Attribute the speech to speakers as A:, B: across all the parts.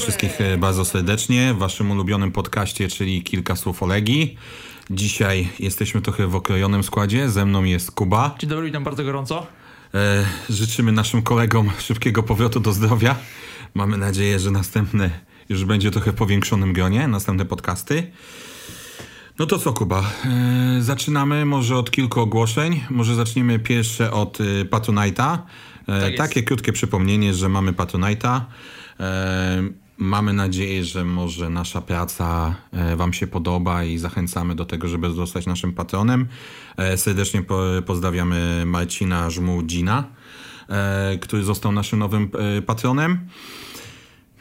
A: Wszystkich e, bardzo serdecznie w waszym ulubionym podcaście, czyli Kilka Słów Olegi. Dzisiaj jesteśmy trochę w okrojonym składzie. Ze mną jest Kuba.
B: Dzień dobry, witam bardzo gorąco.
A: E, życzymy naszym kolegom szybkiego powrotu do zdrowia. Mamy nadzieję, że następne już będzie trochę w powiększonym gronie, następne podcasty. No to co, Kuba? E, zaczynamy może od kilku ogłoszeń. Może zaczniemy pierwsze od e, Patronite'a. E,
B: Tak
A: takie krótkie przypomnienie, że mamy Patronite'a. Mamy nadzieję, że może nasza praca e, Wam się podoba i zachęcamy do tego, żeby zostać naszym patronem. E, serdecznie po, pozdrawiamy Marcina Żmudzina, e, który został naszym nowym patronem.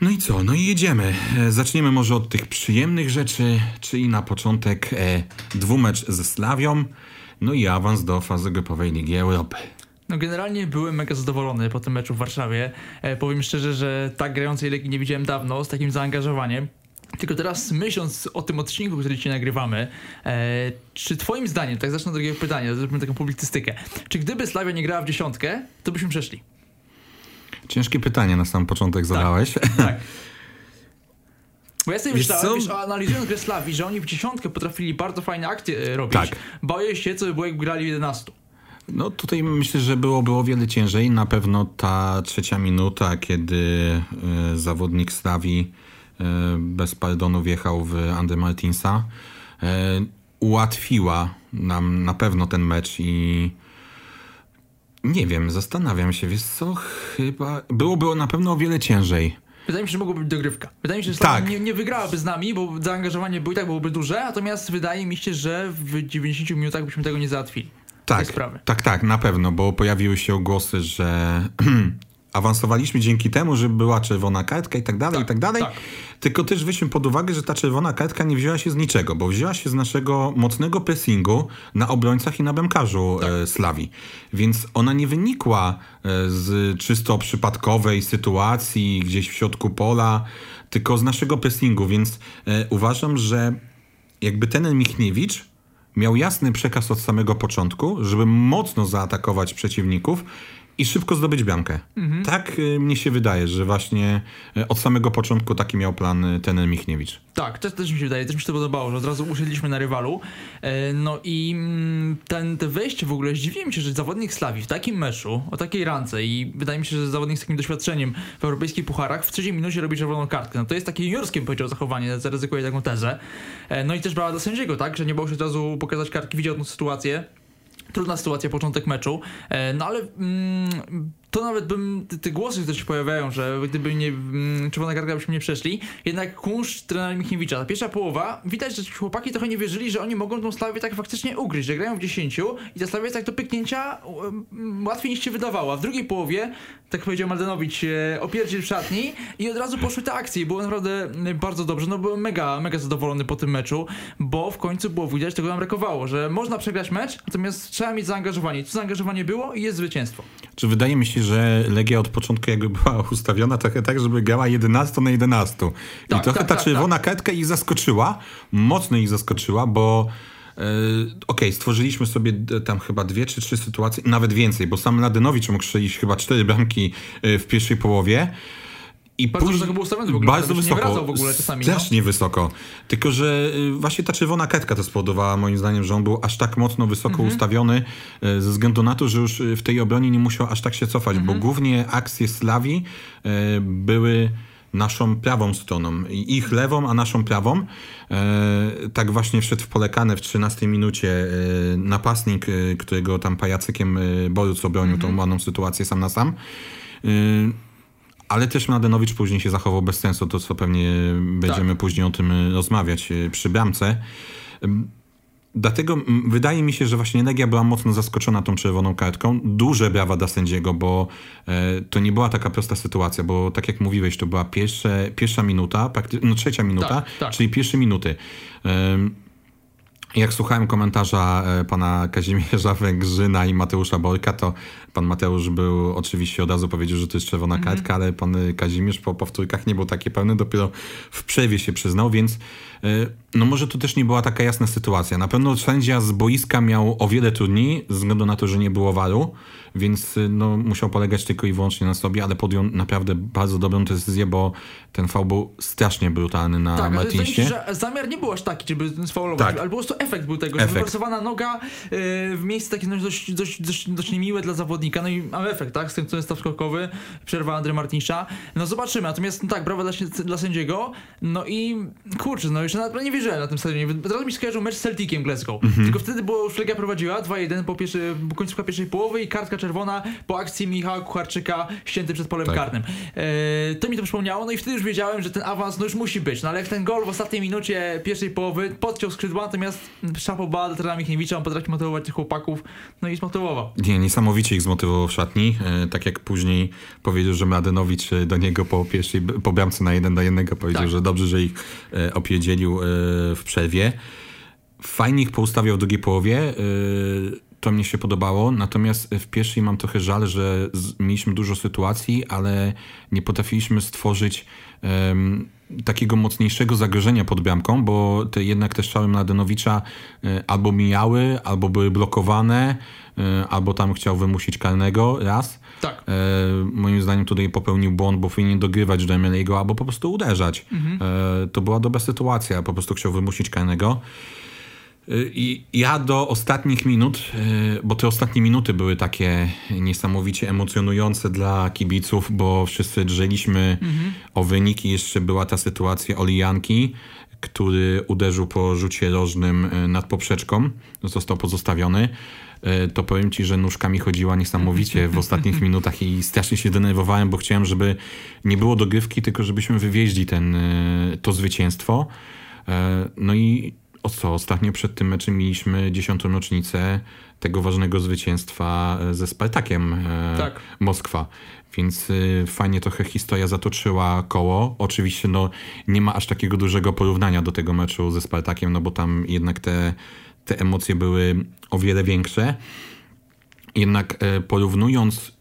A: No i co? No i jedziemy. Zaczniemy może od tych przyjemnych rzeczy, czyli na początek dwumecz ze Slawią, no i awans do fazy grupowej Ligi Europy.
B: No generalnie byłem mega zadowolony po tym meczu w Warszawie. E, powiem szczerze, że tak grającej Legii nie widziałem dawno, z takim zaangażowaniem. Tylko teraz myśląc o tym odcinku, który dzisiaj nagrywamy, e, czy twoim zdaniem, tak zacznę od drugiego pytania, zrobimy taką publicystykę, czy gdyby Slavia nie grała w dziesiątkę, to byśmy przeszli?
A: Ciężkie pytanie na sam początek zadałeś.
B: Tak. Bo ja sobie
A: Wiesz
B: myślałem, wiesz, analizując grę Slawii, że oni w dziesiątkę potrafili bardzo fajne akcje e, robić.
A: Tak.
B: Boję się, co by było, jakby grali w 11.
A: No tutaj myślę, że było, było wiele ciężej. Na pewno ta trzecia minuta, kiedy e, zawodnik Slawi e, bez pardonu wjechał w Andy Martinsa, e, ułatwiła nam na pewno ten mecz i nie wiem, zastanawiam się, wiesz co, chyba byłoby na pewno o wiele ciężej.
B: Wydaje mi się, że mogłoby być dogrywka. Wydaje mi się, że
A: Tak.
B: tak. nie, nie wygrałaby z nami, bo zaangażowanie było i tak byłoby duże, natomiast wydaje mi się, że w 90 minutach byśmy tego nie załatwili.
A: Tak,
B: sprawy.
A: tak, tak, na pewno, bo pojawiły się głosy, że awansowaliśmy dzięki temu, że była czerwona kartka i tak dalej,
B: Tak,
A: i tak dalej.
B: tak.
A: Tylko też weźmy pod uwagę, że ta czerwona kartka nie wzięła się z niczego, bo wzięła się z naszego mocnego pressingu na obrońcach i na bramkarzu
B: Tak.
A: e, Slawii. Więc ona nie wynikła e, z czysto przypadkowej sytuacji gdzieś w środku pola, tylko z naszego pressingu, więc e, uważam, że jakby ten Michniewicz miał jasny przekaz od samego początku, żeby mocno zaatakować przeciwników i szybko zdobyć bramkę. Tak y, mnie się wydaje, że właśnie y, od samego początku taki miał plan y, ten Michniewicz.
B: Tak, też, też mi się wydaje, też mi się to podobało, że od razu usiedliśmy na rywalu. E, no i mm, ten, te wejście w ogóle, zdziwiłem się, że zawodnik Slawii w takim meczu, o takiej rance i wydaje mi się, że zawodnik z takim doświadczeniem w europejskich pucharach w trzeciej minucie robi czerwoną kartkę. No to jest takie juniorskie, powiedział, zachowanie, zaryzykuję taką tezę. E, no i też brała do sędziego, tak, że nie bał się od razu pokazać kartki, widział tę sytuację. Trudna sytuacja, początek meczu, e, no ale mm, to nawet bym, te, te głosy, które się pojawiają, że gdyby nie mm, czerwona kartka byśmy nie przeszli, jednak kunsz trenera Michniewicza, ta pierwsza połowa, widać, że ci chłopaki trochę nie wierzyli, że oni mogą tą Slawię tak faktycznie ugryźć, że grają w 10 i ta Sławia jest tak do pyknięcia um, łatwiej niż się wydawało, a w drugiej połowie, tak powiedział Maldenowicz, e, opierdziel w szatni i od razu poszły te akcje było naprawdę mm, bardzo dobrze, no byłem mega, mega zadowolony po tym meczu, bo w końcu było widać, tego nam brakowało, że można przegrać mecz, natomiast trzeba mieć zaangażowanie. To zaangażowanie było i jest zwycięstwo.
A: Czy wydaje mi się, że Legia od początku jakby była ustawiona trochę tak, żeby grała 11 na 11. I
B: Tak,
A: trochę
B: tak,
A: ta
B: tak,
A: czerwona kartka ich zaskoczyła, mocno ich zaskoczyła, bo e, okej, stworzyliśmy sobie d- tam chyba dwie czy trzy sytuacje, nawet więcej, bo sam Ladenowicz mógł strzelić chyba cztery bramki e, w pierwszej połowie. I
B: Bardzo
A: później-
B: wysoko był ustawiony w ogóle,
A: Bardzo
B: nie
A: wysoko.
B: wracał w ogóle czasami, no.
A: Wysoko. Tylko, że y, właśnie ta czerwona kartka to spowodowała moim zdaniem, że on był aż tak mocno wysoko
B: Mhm.
A: ustawiony y, ze względu na to, że już y, w tej obronie nie musiał aż tak się cofać,
B: Mhm.
A: bo głównie akcje Slawii y, były naszą prawą stroną. Ich lewą, a naszą prawą. Tak właśnie wszedł w polekane w 13 minucie napastnik, którego tam pajacykiem Boruc obronił tą ładną sytuację sam na sam. E, ale też Mladenowicz później się zachował bez sensu, to co pewnie będziemy później o tym y, rozmawiać y, przy bramce. Dlatego wydaje mi się, że właśnie Legia była mocno zaskoczona tą czerwoną kartką. Duże brawa dla sędziego, bo e, to nie była taka prosta sytuacja, bo tak jak mówiłeś, to była pierwsze, pierwsza minuta, no trzecia minuta,
B: Tak, tak.
A: czyli pierwsze minuty. Jak słuchałem komentarza e, pana Kazimierza Węgrzyna i Mateusza Borka, to Pan Mateusz był oczywiście od razu powiedział, że to jest czerwona
B: Mhm.
A: kartka, ale pan Kazimierz po powtórkach nie był taki pełny, dopiero w przerwie się przyznał, więc e, no może to też nie była taka jasna sytuacja. Na pewno sędzia z boiska miał o wiele trudniej, ze względu na to, że nie było waru, więc e, no, musiał polegać tylko i wyłącznie na sobie, ale podjął naprawdę bardzo dobrą decyzję, bo ten fał był strasznie brutalny na
B: Tak,
A: Martinsie.
B: że zamiar nie był aż taki, żeby sfaulować,
A: Tak.
B: ale po prostu efekt był tego,
A: Efekt.
B: że wyprostowana noga yy, w miejsce takie no, dość, dość, dość, dość niemiłe dla zawodnika, no i mamy efekt, tak, z tym, co jest staw skokowy, przerwa Andry Martinsza, no zobaczymy, natomiast no tak, brawa dla, dla sędziego, no i kurczę, no jeszcze naprawdę nie wierzyłem na tym stadionie, od razu mi skojarzył mecz z Celticiem Glasgow,
A: Mhm.
B: tylko wtedy było już Legia prowadziła 2-1 po pierwszej, po końcówka pierwszej połowy i kartka czerwona po akcji Michała Kucharczyka ścięty przed polem
A: Tak.
B: karnym. E, to mi to przypomniało, no i wtedy już wiedziałem, że ten awans no już musi być, no ale jak ten gol w ostatniej minucie pierwszej połowy podciął skrzydła, natomiast Szapoba trenera Michniewicza, on potrafi motywować tych chłopaków, no i zmotywował.
A: Nie, niesamowicie ich zmotywował w szatni. E, tak jak później powiedział, że Mladenowicz e, do niego po pierwszej po bramce na jeden do jednego powiedział,
B: Tak.
A: że dobrze, że ich e, opierdzielił e, w przerwie. Fajnie ich poustawiał w drugiej połowie. to mnie się podobało, natomiast w pierwszej mam trochę żal, że mieliśmy dużo sytuacji, ale nie potrafiliśmy stworzyć takiego mocniejszego zagrożenia pod bramką, bo te, jednak te strzały Mladenowicza e, albo mijały, albo były blokowane, e, albo tam chciał wymusić karnego raz.
B: Tak.
A: E, moim zdaniem tutaj popełnił błąd, bo powinien dogrywać Demianiego albo po prostu uderzać. E, to była dobra sytuacja, po prostu chciał wymusić karnego. E, I ja do ostatnich minut, e, bo te ostatnie minuty były takie niesamowicie emocjonujące dla kibiców, bo wszyscy drżeliśmy o wyniki. Jeszcze była ta sytuacja Olijanki, który uderzył po rzucie rożnym e, nad poprzeczką, został pozostawiony. To powiem ci, że nóżkami chodziła niesamowicie w ostatnich minutach i strasznie się denerwowałem, bo chciałem, żeby nie było dogrywki, tylko żebyśmy wywieźli ten, to zwycięstwo. No i o co? Ostatnio przed tym meczem mieliśmy dziesiątą rocznicę tego ważnego zwycięstwa e, ze Spartakiem e,
B: Tak.
A: Moskwa. Więc y, fajnie trochę historia zatoczyła koło. Oczywiście no, nie ma aż takiego dużego porównania do tego meczu ze Spartakiem, no bo tam jednak te, te emocje były o wiele większe. Jednak e, porównując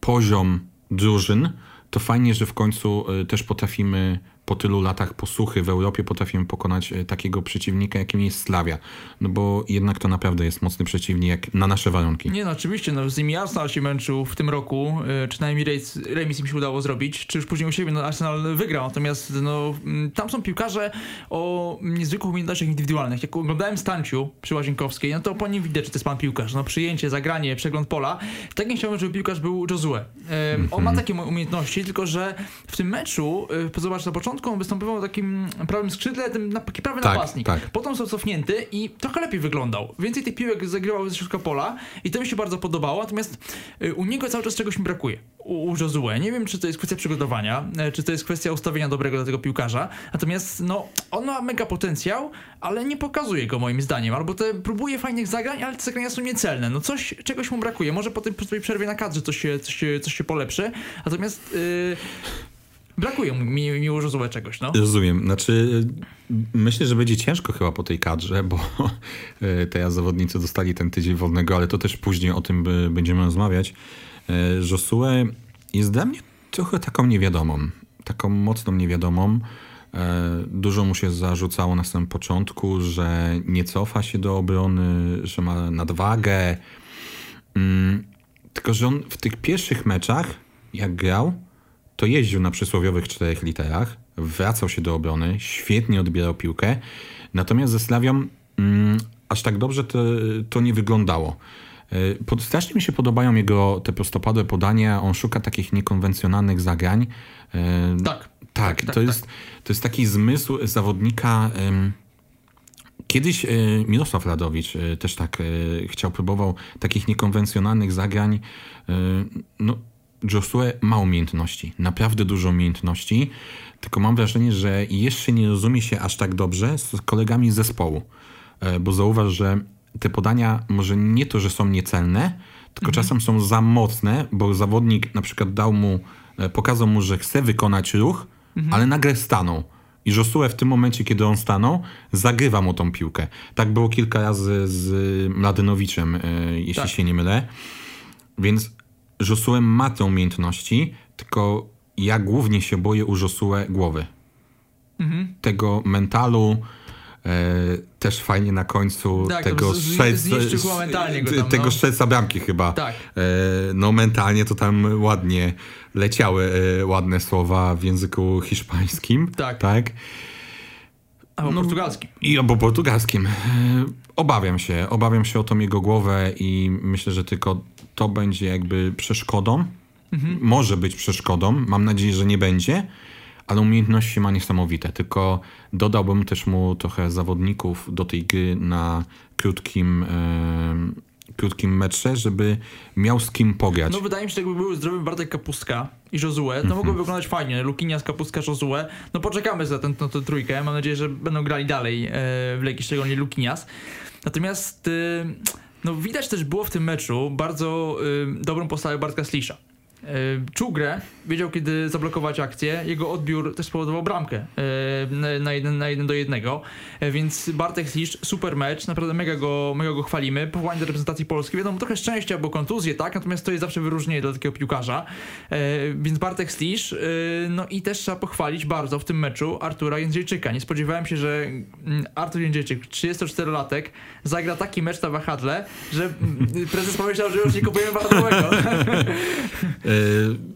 A: poziom drużyn, to fajnie, że w końcu e, też potrafimy po tylu latach posłuchy w Europie potrafimy pokonać e, takiego przeciwnika, jakim jest Slavia. No bo jednak to naprawdę jest mocny przeciwnik na nasze warunki.
B: Nie no, oczywiście, no z nimi Arsenal się męczył w tym roku, y, czy najmniej remis, remis im się udało zrobić, czy już później u siebie no, Arsenal wygrał, natomiast no, mm, tam są piłkarze o niezwykłych umiejętnościach indywidualnych. Jak oglądałem Stanciu przy Łazienkowskiej, no to po nim widać, czy to jest pan piłkarz. No przyjęcie, zagranie, przegląd pola. Tak nie chciałbym, żeby piłkarz był Josue. On ma takie mu- umiejętności, tylko że w tym meczu, y, zobacz, na początku on występował takim prawym skrzydle, tym na, taki prawy
A: Tak,
B: napastnik.
A: tak.
B: Potem został cofnięty i trochę lepiej wyglądał. Więcej tych piłek zagrywał ze środka pola i to mi się bardzo podobało, natomiast y, u niego cały czas czegoś mi brakuje. U, u Josue. Nie wiem, czy to jest kwestia przygotowania, e, czy to jest kwestia ustawienia dobrego dla tego piłkarza, natomiast no, on ma mega potencjał, ale nie pokazuje go moim zdaniem, albo te próbuje fajnych zagrań, ale te zagrania są niecelne. No coś, czegoś mu brakuje. Może po tej przerwie na kadrze coś się, coś się, coś się polepszy, natomiast y, brakuje mi, mi Josue czegoś, no.
A: Rozumiem. Znaczy, myślę, że będzie ciężko chyba po tej kadrze, bo y, teraz zawodnicy dostali ten tydzień wolnego, ale to też później o tym y, będziemy rozmawiać. Y, Josue jest dla mnie trochę taką niewiadomą. Taką mocną niewiadomą. Dużo mu się zarzucało na samym początku, że nie cofa się do obrony, że ma nadwagę. Mm, Tylko, że on w tych pierwszych meczach, jak grał, to jeździł na przysłowiowych czterech literach, wracał się do obrony, świetnie odbierał piłkę, natomiast ze Slawią mm, aż tak dobrze to, to nie wyglądało. Y, Pod, strasznie mi się podobają jego te prostopadłe podania, on szuka takich niekonwencjonalnych zagrań. Y,
B: Tak.
A: tak,
B: tak,
A: to, jest, to jest taki zmysł zawodnika. ym, Kiedyś y, Mirosław Radowicz też tak chciał, próbował takich niekonwencjonalnych zagrań. No, Josue ma umiejętności, naprawdę dużo umiejętności, tylko mam wrażenie, że jeszcze nie rozumie się aż tak dobrze z kolegami z zespołu. E, Bo zauważ, że te podania może nie to, że są niecelne, tylko czasem są za mocne, bo zawodnik na przykład dał mu, e, pokazał mu, że chce wykonać ruch, ale nagle stanął. I Josue w tym momencie, kiedy on stanął, zagrywa mu tą piłkę. Tak było kilka razy z Mladynowiczem, e, jeśli
B: Tak.
A: się nie mylę. Więc Josue ma te umiejętności, tylko ja głównie się boję u Josue głowy.
B: Mhm.
A: Tego mentalu e, też fajnie na końcu
B: Tak,
A: tego strzelca- tego
B: no.
A: strzelca bramki chyba.
B: Tak.
A: E, no mentalnie to tam ładnie leciały e, ładne słowa w języku hiszpańskim.
B: Tak.
A: tak?
B: Albo
A: No,
B: portugalski.
A: I albo portugalskim. Obawiam się, obawiam się o tą jego głowę i myślę, że tylko to będzie jakby przeszkodą. Może być przeszkodą, mam nadzieję, że nie będzie, ale umiejętności ma niesamowite. Tylko dodałbym też mu trochę zawodników do tej gry na krótkim, e, krótkim metrze, żeby miał z kim pograć.
B: No wydaje mi się, że jakby był zdrowy Bartek Kapustka i Josue, to
A: Mhm.
B: mogłoby wyglądać fajnie. Lukinias, Kapustka, Josue. No poczekamy za tę tę- tę trójkę. Mam nadzieję, że będą grali dalej e, w Legii, szczególnie Lukinias. Natomiast e, no widać też było w tym meczu bardzo e, dobrą postawę Bartka Slisza. E, Czuł grę, wiedział kiedy zablokować akcję, jego odbiór też spowodował bramkę e, na- na jeden, na jeden do jednego, E, więc Bartek Slisz, super mecz, naprawdę mega go, mega go chwalimy, powołanie do reprezentacji Polski, wiadomo, trochę szczęścia, bo kontuzje, tak, natomiast to jest zawsze wyróżnienie dla takiego piłkarza, więc Bartek Slisz, e, no i też trzeba pochwalić bardzo w tym meczu Artura Jędrzejczyka, nie spodziewałem się, że mm, Artur Jędrzejczyk, 34-latek, zagra taki mecz na wahadle, że mm, prezes pomyślał, że już nie kupujemy wahadłowego.
A: E,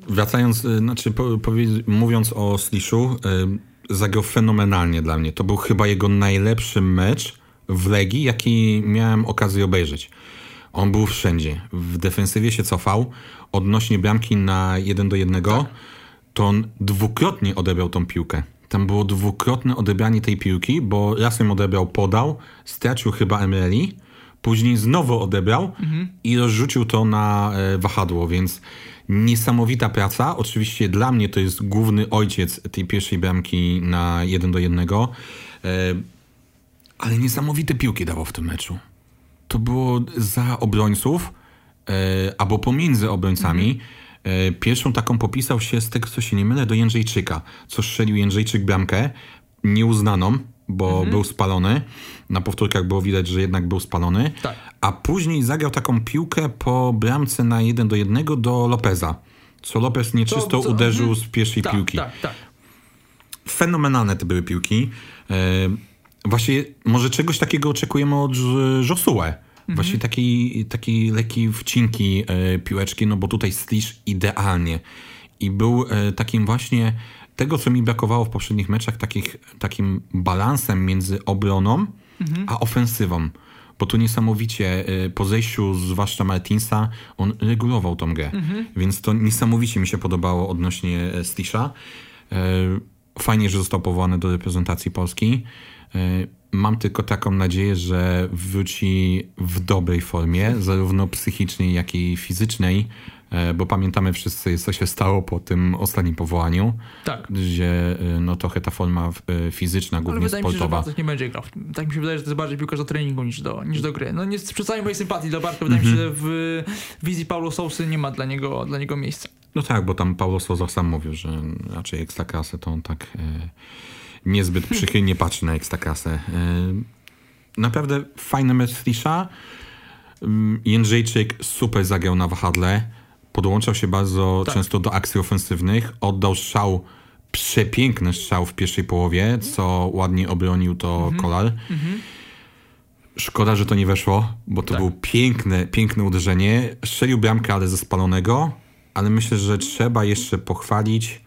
A: wracając, e, znaczy po, powiedz- mówiąc o Sliszu, e, zagrał fenomenalnie dla mnie. To był chyba jego najlepszy mecz w Legii, jaki miałem okazję obejrzeć. On był wszędzie. W defensywie się cofał. Odnośnie bramki na 1 do 1, to on dwukrotnie odebrał tą piłkę. Tam było dwukrotne odebranie tej piłki, bo raz ją odebrał, podał, stracił chyba Emreli, później znowu odebrał i rozrzucił to na wahadło, więc niesamowita praca. Oczywiście dla mnie to jest główny ojciec tej pierwszej bramki na 1 do 1, e, ale niesamowite piłki dawał w tym meczu. To było za obrońców, e, albo pomiędzy obrońcami. E, pierwszą taką popisał się, z tego co się nie mylę, do Jędrzejczyka, co strzelił Jędrzejczyk bramkę, nieuznaną, bo był spalony. Na powtórkach było widać, że jednak był spalony.
B: Tak.
A: A później zagrał taką piłkę po bramce na 1 do 1 do Lopeza. Co Lopez nieczysto
B: co-
A: uderzył
B: mhm.
A: z pierwszej
B: tak,
A: piłki
B: tak, tak.
A: fenomenalne te były piłki. E, właśnie może czegoś takiego oczekujemy od Josue. Właśnie takiej, takiej lekkiej wcinki e, piłeczki, no bo tutaj Slish idealnie. I był e, takim właśnie tego, co mi brakowało w poprzednich meczach, takich, takim balansem między obroną a ofensywą. Bo tu niesamowicie e, po zejściu zwłaszcza Martinsa on regulował tą grę. Więc to niesamowicie mi się podobało odnośnie e, Slisha. E, Fajnie, że został powołany do reprezentacji Polski. E, Mam tylko taką nadzieję, że wróci w dobrej formie, zarówno psychicznej, jak i fizycznej, bo pamiętamy wszyscy, co się stało po tym ostatnim powołaniu,
B: Tak.
A: gdzie e, no, trochę ta forma e, fizyczna,
B: Ale
A: głównie
B: wydaje mi się, że
A: sportowa.
B: Bartek nie będzie grał. Tak mi się wydaje, że to jest bardziej piłkarz do treningu niż do, niż do gry. No nie z mojej sympatii dla Bartka, wydaje mi się, że w wizji Paulo Sousy nie ma dla niego, dla niego miejsca.
A: No tak, bo tam Paulo Sousa sam mówił, że raczej ekstraklasę to on tak e, niezbyt przychylnie patrzy na ekstraklasę. E, naprawdę fajny mecz Slisza. Mm, Jędrzejczyk super zagrał na wahadle. Podłączał się bardzo
B: Tak.
A: często do akcji ofensywnych. Oddał strzał, przepiękny strzał w pierwszej połowie, co ładnie obronił to Kolar. Szkoda, że to nie weszło, bo to
B: Tak.
A: było piękne, piękne uderzenie. Strzelił bramkę, ale ze spalonego, ale myślę, że trzeba jeszcze pochwalić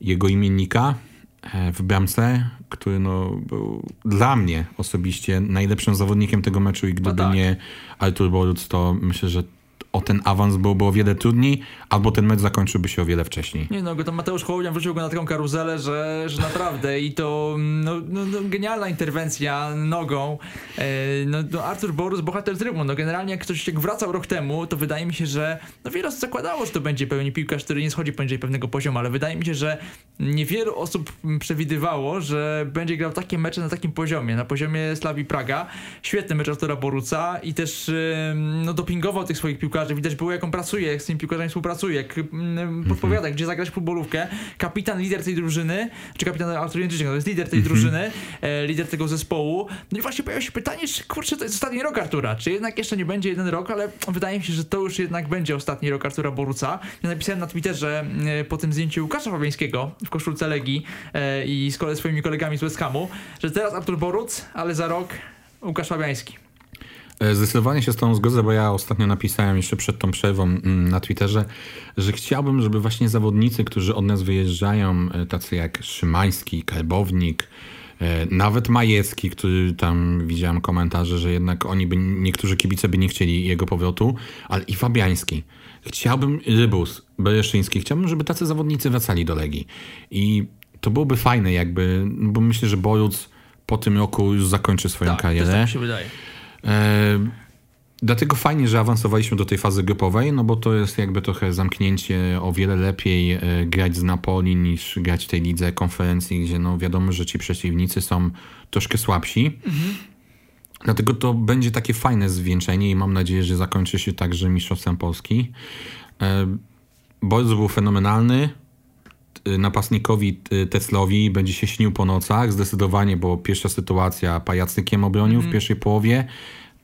A: jego imiennika e, w bramce, który no, był dla mnie osobiście najlepszym zawodnikiem tego meczu i gdyby
B: tak.
A: nie Artur Boruc, to myślę, że o ten awans byłoby o wiele trudniej, albo ten mecz zakończyłby się o wiele wcześniej.
B: Nie no, go Mateusz Hołownia wrzucił go na taką karuzelę, że, że naprawdę i to no, no, no, genialna interwencja nogą. E, no, no Artur Borus, bohater trybu. No generalnie jak ktoś jak wracał rok temu, to wydaje mi się, że no wiele osób zakładało, że to będzie pewnie piłkarz, który nie schodzi poniżej pewnego poziomu, ale wydaje mi się, że niewielu osób przewidywało, że będzie grał takie mecze na takim poziomie, na poziomie Slawii Praga. Świetny mecz Artura Boruca i też no, dopingował tych swoich piłkarzy. Widać było, jak on pracuje, jak z tymi piłkarzami współpracuje, jak mm, podpowiada, gdzie zagrać futbolówkę. Kapitan, lider tej drużyny, czy kapitan Artur Jędrzejczyk, to jest lider tej mhm. drużyny, e, lider tego zespołu. No i właśnie pojawia się pytanie, czy kurczę, to jest ostatni rok Artura, czy jednak jeszcze nie będzie jeden rok, ale wydaje mi się, że to już jednak będzie ostatni rok Artura Boruca. Ja napisałem na Twitterze e, po tym zdjęciu Łukasza Fabiańskiego w koszulce Legii e, i z kole swoimi kolegami z West Hamu, że teraz Artur Boruc, ale za rok Łukasz Fabiański.
A: E, zdecydowanie się z tą zgodzę, bo ja ostatnio napisałem jeszcze przed tą przerwą mm, na Twitterze, że chciałbym, żeby właśnie zawodnicy, którzy od nas wyjeżdżają, tacy jak Szymański, Karbownik, nawet Majecki, który tam widziałem komentarze, że jednak oni by, niektórzy kibice by nie chcieli jego powrotu, ale i Fabiański. Chciałbym, Rybus, Bereszyński, chciałbym, żeby tacy zawodnicy wracali do Legii. I to byłoby fajne jakby, bo myślę, że Boruc po tym roku już zakończy swoją
B: tak,
A: karierę.
B: Tak, się wydaje.
A: Dlatego fajnie, że awansowaliśmy do tej fazy grupowej, no bo to jest jakby trochę zamknięcie o wiele lepiej e, grać z Napoli niż grać w tej lidze konferencji, gdzie no wiadomo, że ci przeciwnicy są troszkę słabsi. Mhm. Dlatego to będzie takie fajne zwieńczenie i mam nadzieję, że zakończy się także Mistrzostwem Polski. Borys był fenomenalny. E, napastnikowi e, Teslowi będzie się śnił po nocach. Zdecydowanie, bo pierwsza sytuacja pajacykiem obronił mm. w mhm. pierwszej połowie,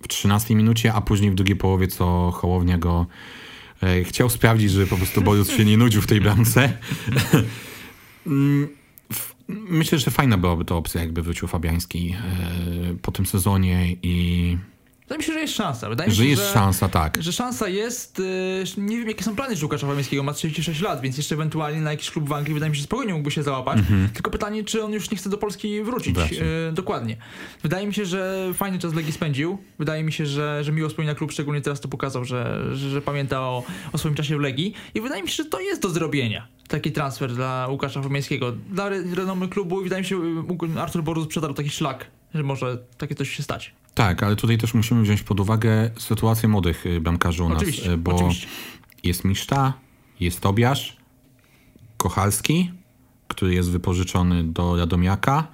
A: w 13 minucie, a później w drugiej połowie, co Hołownia go chciał sprawdzić, żeby po prostu Borys się nie nudził w tej bramce. Mm, Myślę, że fajna byłaby to opcja, jakby wrócił Fabiański e, po tym sezonie i
B: Wydaje mi się, że jest szansa. Wydaje
A: że
B: mi
A: się, jest że, szansa, tak.
B: Że szansa jest. Y, nie wiem, jakie są plany Łukasza Fabiańskiego. Ma 36 lat, więc jeszcze ewentualnie na jakiś klub w Anglii wydaje mi się, że spokojnie mógłby się załapać. Mhm. Tylko pytanie, czy on już nie chce do Polski wrócić. Y, dokładnie. Wydaje mi się, że fajny czas Legii spędził. Wydaje mi się, że, że miło wspomina klub, szczególnie teraz to pokazał, że, że, że pamięta o, o swoim czasie w Legii. I wydaje mi się, że to jest do zrobienia taki transfer dla Łukasza Fabiańskiego. Dla renomy klubu i wydaje mi się, że Artur Borus przedarł taki szlak, że może takie coś się stać.
A: Tak, ale tutaj też musimy wziąć pod uwagę sytuację młodych y, bramkarzy u nas, y, bo
B: oczywiście.
A: jest Miszta, jest Tobiasz, Kochalski, który jest wypożyczony do Radomiaka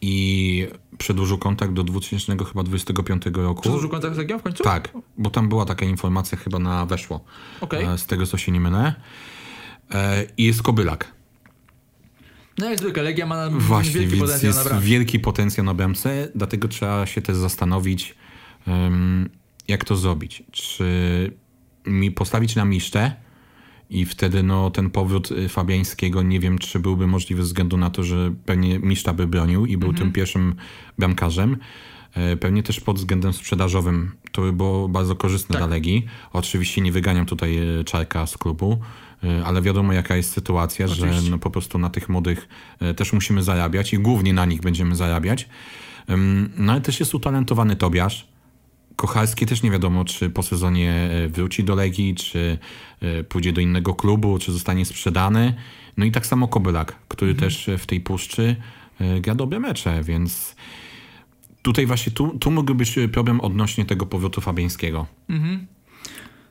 A: i przedłużył kontakt do 2025 roku.
B: Przedłużył kontakt z Legią w końcu?
A: Tak, bo tam była taka informacja chyba na weszło.
B: Okay.
A: Z tego co się nie mylę. E, I jest Kobylak.
B: No jak zwykle, Legia ma
A: Właśnie,
B: wielki
A: więc
B: potencjał
A: jest
B: na
A: wielki potencjał na bramce, dlatego trzeba się też zastanowić, um, jak to zrobić. Czy mi postawić na misztę i wtedy no, ten powrót y, Fabiańskiego nie wiem, czy byłby możliwy ze względu na to, że pewnie miszta by bronił i był mhm. tym pierwszym bramkarzem. E, pewnie też pod względem sprzedażowym to by było bardzo korzystne tak. dla Legii. Oczywiście nie wyganiam tutaj e, Czarka z klubu, ale wiadomo jaka jest sytuacja, Oczywiście. że no po prostu na tych młodych też musimy zarabiać i głównie na nich będziemy zarabiać. No ale też jest utalentowany Tobiasz. Kochalski też nie wiadomo, czy po sezonie wróci do Legii, czy pójdzie do innego klubu, czy zostanie sprzedany. No i tak samo Kobylak, który mhm. też w tej puszczy gra dobre mecze, więc tutaj właśnie tu, tu mógłby być problem odnośnie tego powrotu Fabiańskiego. Mhm.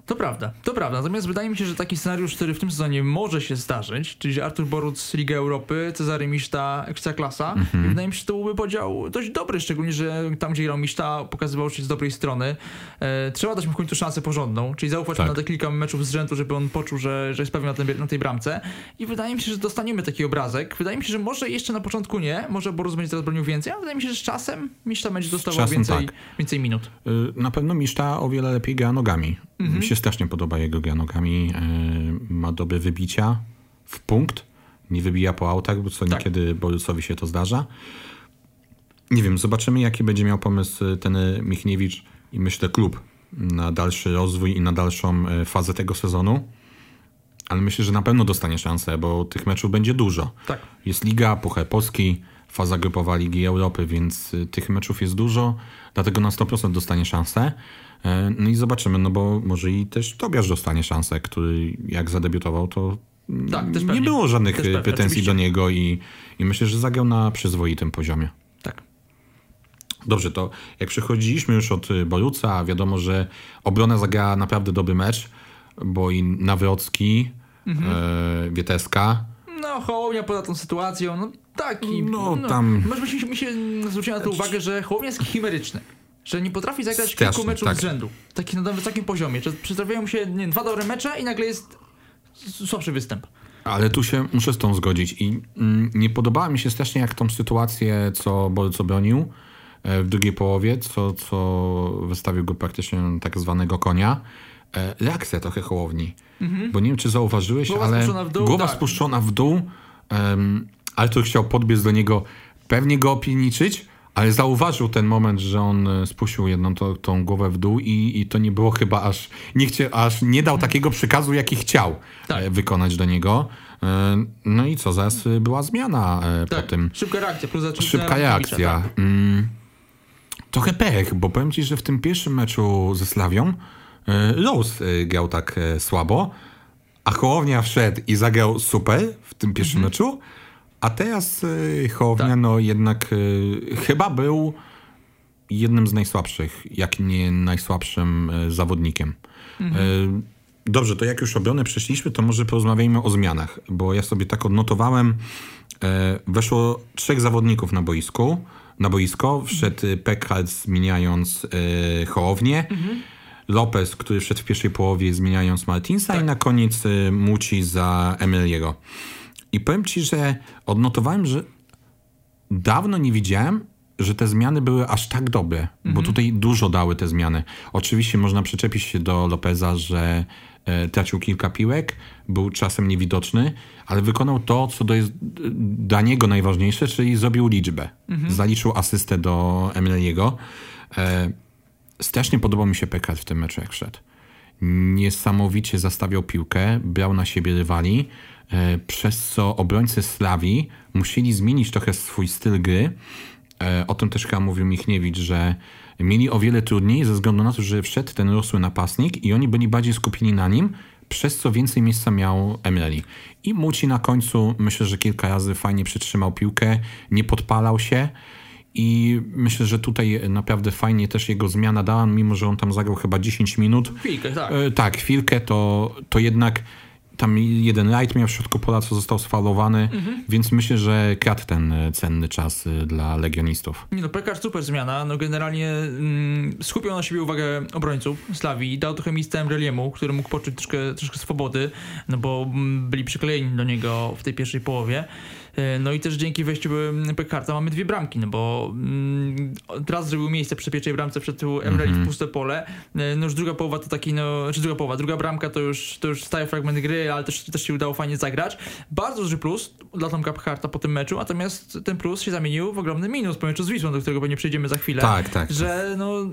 B: To prawda, to prawda. Natomiast wydaje mi się, że taki scenariusz, który w tym sezonie może się zdarzyć, czyli Artur Boruc Liga Europy, Cezary Miszta Ekstraklasa, mm-hmm. wydaje mi się, że to byłby podział dość dobry, szczególnie, że tam, gdzie grał Miszta, pokazywał się z dobrej strony. E, trzeba dać mu w końcu szansę porządną, czyli zaufać tak. mu na te kilka meczów z rzędu, żeby on poczuł, że, że jest pewien na, tym, na tej bramce. I wydaje mi się, że dostaniemy taki obrazek. Wydaje mi się, że może jeszcze na początku nie, może Boruc będzie teraz bronił więcej, ale wydaje mi się, że z czasem Miszta będzie dostawał czasem, więcej, tak. więcej minut.
A: Y, na pewno Miszta o wiele lepiej gra nogami. Mhm. Się strasznie podoba jego gra nogami. E, ma dobre wybicia w punkt. Nie wybija po autach, bo co tak. niekiedy Borysowi się to zdarza. Nie wiem, zobaczymy jaki będzie miał pomysł ten Michniewicz i myślę klub na dalszy rozwój i na dalszą e, fazę tego sezonu. Ale myślę, że na pewno dostanie szansę, bo tych meczów będzie dużo.
B: Tak.
A: Jest Liga, Puchar Polski, faza grupowa Ligi Europy, więc e, tych meczów jest dużo, dlatego na 100% dostanie szansę. E, no i zobaczymy, no bo może i też Tobiasz dostanie szansę, który jak zadebiutował, to tak, nie było żadnych pretensji oczywiście. do niego i, i myślę, że zagrał na przyzwoitym poziomie.
B: Tak.
A: Dobrze, to jak przechodziliśmy już od Boruca, wiadomo, że obrona zagrała naprawdę dobry mecz, bo i Nawrocki, mhm. e, Wieteska,
B: no Hołownia poza tą sytuacją, no taki...
A: No, tam-
B: Może mi się, mi się na to uwagę, że Hołownia jest chimeryczny. Że nie potrafi zagrać kilku meczów
A: tak.
B: z rzędu. Taki na wysokim poziomie. Że przytrafiają mu się nie, dwa dobre mecze i nagle jest słabszy występ.
A: Ale tu się muszę z tą zgodzić i mm, nie podobała mi się strasznie jak tą sytuację, co Bolec obronił e, w drugiej połowie, co, co wystawił go praktycznie tak zwanego konia. E, reakcja trochę Hołowni. Bo nie wiem, czy zauważyłeś,
B: Głowa
A: ale
B: spuszczona dół,
A: głowa
B: tak.
A: spuszczona w dół. Um, Artur chciał podbiec do niego, pewnie go opiniczyć, ale zauważył ten moment, że on e, spuścił jedną to, tą głowę w dół i, i to nie było chyba aż nie, chcie, aż nie dał takiego przekazu, jaki chciał
B: Tak.
A: e, wykonać do niego. E, No i co, zaraz była zmiana e, po
B: Tak,
A: tym.
B: szybka reakcja. Plus
A: Szybka reakcja.
B: tak.
A: Mm, trochę pech, bo powiem ci, że w tym pierwszym meczu ze Slawią e, grał tak słabo, a Hołownia wszedł i zagrał super w tym pierwszym meczu, a teraz e, Hołownia
B: Tak.
A: no jednak e, chyba był jednym z najsłabszych, jak nie najsłabszym e, zawodnikiem. E, Dobrze, to jak już obronę przeszliśmy, to może porozmawiajmy o zmianach, bo ja sobie tak odnotowałem, e, weszło trzech zawodników na boisku, na boisko, wszedł e, Pekard zmieniając e, Hołownię, Lopez, który wszedł w pierwszej połowie zmieniając Martinsa i na koniec e, Muci za Emiliego. I powiem ci, że odnotowałem, że dawno nie widziałem, że te zmiany były aż tak dobre, bo tutaj dużo dały te zmiany. Oczywiście można przyczepić się do Lopeza, że e, tracił kilka piłek, był czasem niewidoczny, ale wykonał to, co do jest dla niego najważniejsze, czyli zrobił liczbę. Zaliczył asystę do Emiliego. E, strasznie podobał mi się Pekard w tym meczu, jak wszedł niesamowicie zastawiał piłkę, brał na siebie rywali, e, przez co obrońcy Slawii musieli zmienić trochę swój styl gry. E, O tym też chyba mówił Michniewicz, że mieli o wiele trudniej ze względu na to, że wszedł ten rosły napastnik i oni byli bardziej skupieni na nim, przez co więcej miejsca miał Emreli. I Muci na końcu myślę, że kilka razy fajnie przytrzymał piłkę, nie podpalał się. I myślę, że tutaj naprawdę fajnie też jego zmiana dała, mimo że on tam zagrał chyba 10 minut.
B: Chwilkę, tak.
A: E, tak, chwilkę, to, to jednak tam jeden rajd miał w środku pola, co został sfalowany, więc myślę, że kradł ten e, cenny czas e, dla legionistów.
B: Nie no, Pekar super zmiana. No generalnie mm, skupiał na siebie uwagę obrońców Slawii. Dał trochę miejsca Emreliemu, który mógł poczuć troszkę, troszkę swobody, no bo mm, byli przyklejeni do niego w tej pierwszej połowie. E, No i też dzięki wejściu mm, Pekarta mamy dwie bramki, no bo mm, raz zrobił miejsce przy pierwszej bramce, przed tyłu Emreli w puste pole. E, No już druga połowa to taki, no, czy druga połowa, druga bramka to już, to już stały fragment gry, ale też, też się udało fajnie zagrać. Bardzo duży plus dla Tomka Pekarta po tym meczu, natomiast ten plus się zamienił w ogromny minus po meczu z Wisłą, do którego pewnie przejdziemy za chwilę.
A: Tak, tak.
B: Że no...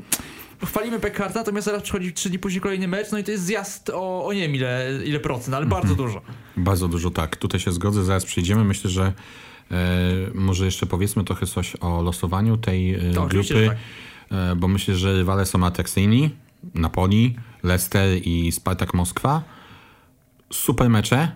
B: Chwalimy Pekarta, natomiast zaraz przychodzi trzy dni później kolejny mecz, no i to jest zjazd o, o nie wiem ile, ile procent, ale bardzo
A: Mhm.
B: dużo.
A: Bardzo dużo tak. Tutaj się zgodzę, zaraz przejdziemy. Myślę, że e, może jeszcze powiedzmy trochę coś o losowaniu tej e,
B: To oczywiście,
A: grupy,
B: tak.
A: e, bo myślę, że rywale są atrakcyjni. Napoli, Leicester i Spartak Moskwa. Super mecze.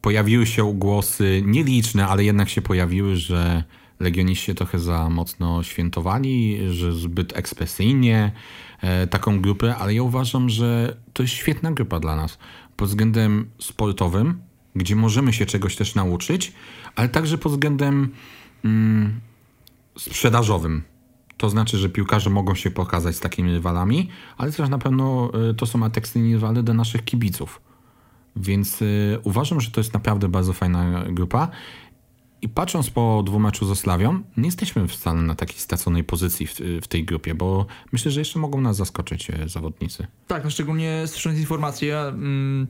A: Pojawiły się głosy nieliczne, ale jednak się pojawiły, że legioniści trochę za mocno świętowali, że zbyt ekspresyjnie e, taką grupę, ale ja uważam, że to jest świetna grupa dla nas pod względem sportowym, gdzie możemy się czegoś też nauczyć, ale także pod względem mm, sprzedażowym. To znaczy, że piłkarze mogą się pokazać z takimi rywalami, ale też na pewno y, to są atrakcyjni rywale dla naszych kibiców. Więc y, uważam, że to jest naprawdę bardzo fajna grupa. I patrząc po dwumeczu ze Slawią, nie jesteśmy wcale na takiej straconej pozycji w, w tej grupie, bo myślę, że jeszcze mogą nas zaskoczyć e, zawodnicy.
B: Tak, no szczególnie słysząc informacje mm,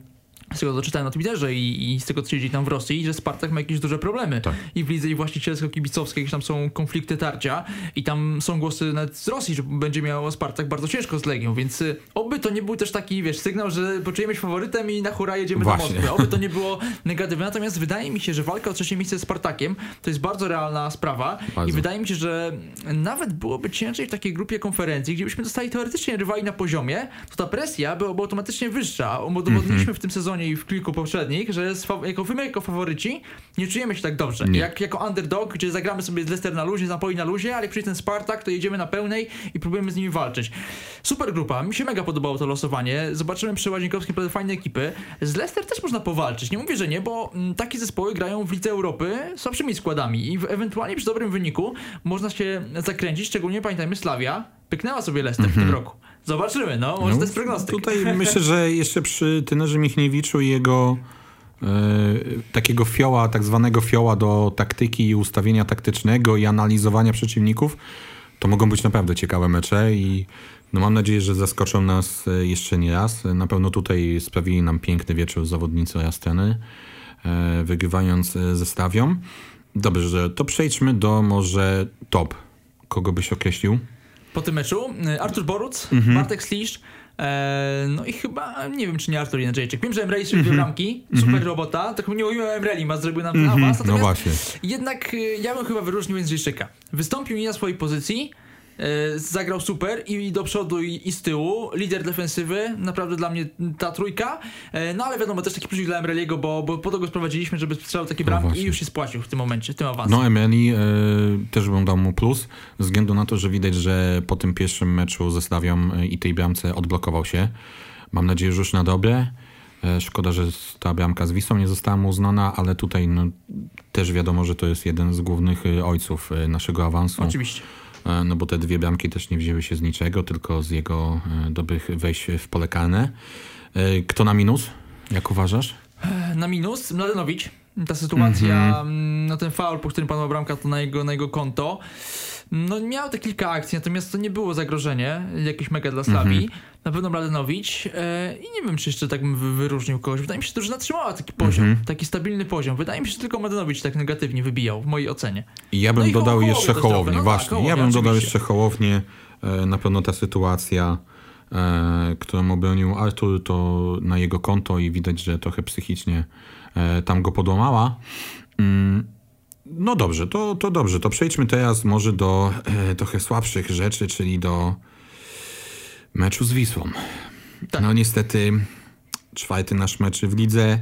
B: z tego, co czytałem na Twitterze i, i z tego, co się dzieje tam w Rosji, że Spartak ma jakieś duże problemy.
A: Tak.
B: I w lidze i właścicielsko-kibicowskiej, jakieś tam są konflikty tarcia i tam są głosy nawet z Rosji, że będzie miał Spartak bardzo ciężko z Legią, więc y, oby to nie był też taki, wiesz, sygnał, że poczujemy się faworytem i na hura jedziemy
A: Właśnie.
B: do Moskwy. Oby to nie było negatywne. Natomiast wydaje mi się, że walka o trzecie miejsce z Spartakiem to jest bardzo realna sprawa
A: Bardzo.
B: i wydaje mi się, że nawet byłoby ciężej w takiej grupie konferencji, gdzie byśmy dostali teoretycznie rywali na poziomie, to ta presja byłaby automatycznie wyższa. Udowodniliśmy w tym sezonie i w kilku poprzednich, że jako, my jako faworyci nie czujemy się tak dobrze.
A: Nie.
B: Jak jako underdog, gdzie zagramy sobie z Leicester na luzie, z Napoli na luzie, ale jak przyjdzie ten Spartak, to jedziemy na pełnej i próbujemy z nimi walczyć. Super grupa, mi się mega podobało to losowanie. Zobaczymy przy Łazienkowskim naprawdę fajne ekipy. Z Leicester też można powalczyć. Nie mówię, że nie, bo mm, takie zespoły grają w Lidze Europy słabszymi składami i ewentualnie przy dobrym wyniku można się zakręcić, szczególnie pamiętajmy Slavia pyknęła sobie Leicester w tym roku. Zobaczymy, no, może
A: No,
B: to jest prognostyk.
A: Tutaj myślę, że jeszcze przy trenerze Michniewiczu i jego e, takiego fioła, tak zwanego fioła do taktyki i ustawienia taktycznego i analizowania przeciwników, to mogą być naprawdę ciekawe mecze i no mam nadzieję, że zaskoczą nas e, jeszcze nie raz. Na pewno tutaj sprawili nam piękny wieczór zawodnicy trener, e, wygrywając e, ze Stawią. Dobrze, to przejdźmy do może top. Kogo byś określił?
B: Po tym meczu y, Artur Boruc,
A: Mhm.
B: Bartek Slisz, e, no i chyba, nie wiem czy nie Artur Jędrzejczyk. Wiem, że Emreli strzelił dwie bramki, super robota, tak nie mówiłem o Emreli, ma zrobił nam ten
A: Mhm,
B: awans,
A: No
B: natomiast
A: właśnie.
B: jednak y, ja bym chyba wyróżnił Jędrzejczyka. Wystąpił nie na swojej pozycji, e, zagrał super i do przodu i, i z tyłu, lider defensywy, naprawdę dla mnie ta trójka, e, no ale wiadomo też taki plusik dla Emreliego, bo, bo po to go sprowadziliśmy, żeby strzelał takie bramki i
A: No właśnie.
B: już się spłacił w tym momencie, w tym awansie.
A: No Emeli e, też bym dał mu plus, ze względu na to, że widać, że po tym pierwszym meczu ze Slawią e, i tej bramce odblokował się. Mam nadzieję, że już na dobre. E, szkoda, że ta bramka z Wisłą nie została mu uznana, ale tutaj no, też wiadomo, że to jest jeden z głównych e, ojców e, naszego awansu.
B: Oczywiście.
A: E, No bo te dwie bramki też nie wzięły się z niczego, tylko z jego e, dobrych wejść w pole karne. E, Kto na minus? Jak uważasz?
B: Na minus Mladenowicz. Ta sytuacja,
A: Mhm.
B: mm, no ten faul, po którym padła bramka, to na jego, na jego konto. No miał te kilka akcji, natomiast to nie było zagrożenie jakieś mega dla Slavii.
A: Mhm.
B: Na pewno Mladenowicz e, i nie wiem, czy jeszcze tak bym wy- wyróżnił kogoś. Wydaje mi się, że drużyna trzymała taki poziom,
A: Mhm.
B: taki stabilny poziom. Wydaje mi się, że tylko Mladenowicz tak negatywnie wybijał, w mojej ocenie.
A: I ja bym
B: No
A: dodał jeszcze Hołownię,
B: no tak,
A: właśnie.
B: Hołownię,
A: ja bym dodał jeszcze Hołownię. E, Na pewno ta sytuacja, e, którą obronił Artur, to na jego konto i widać, że trochę psychicznie e, tam go podłamała. Mm, No dobrze, to, to dobrze. To przejdźmy teraz może do e, trochę słabszych rzeczy, czyli do meczu z Wisłą.
B: Tak.
A: No niestety czwarty nasz mecz w lidze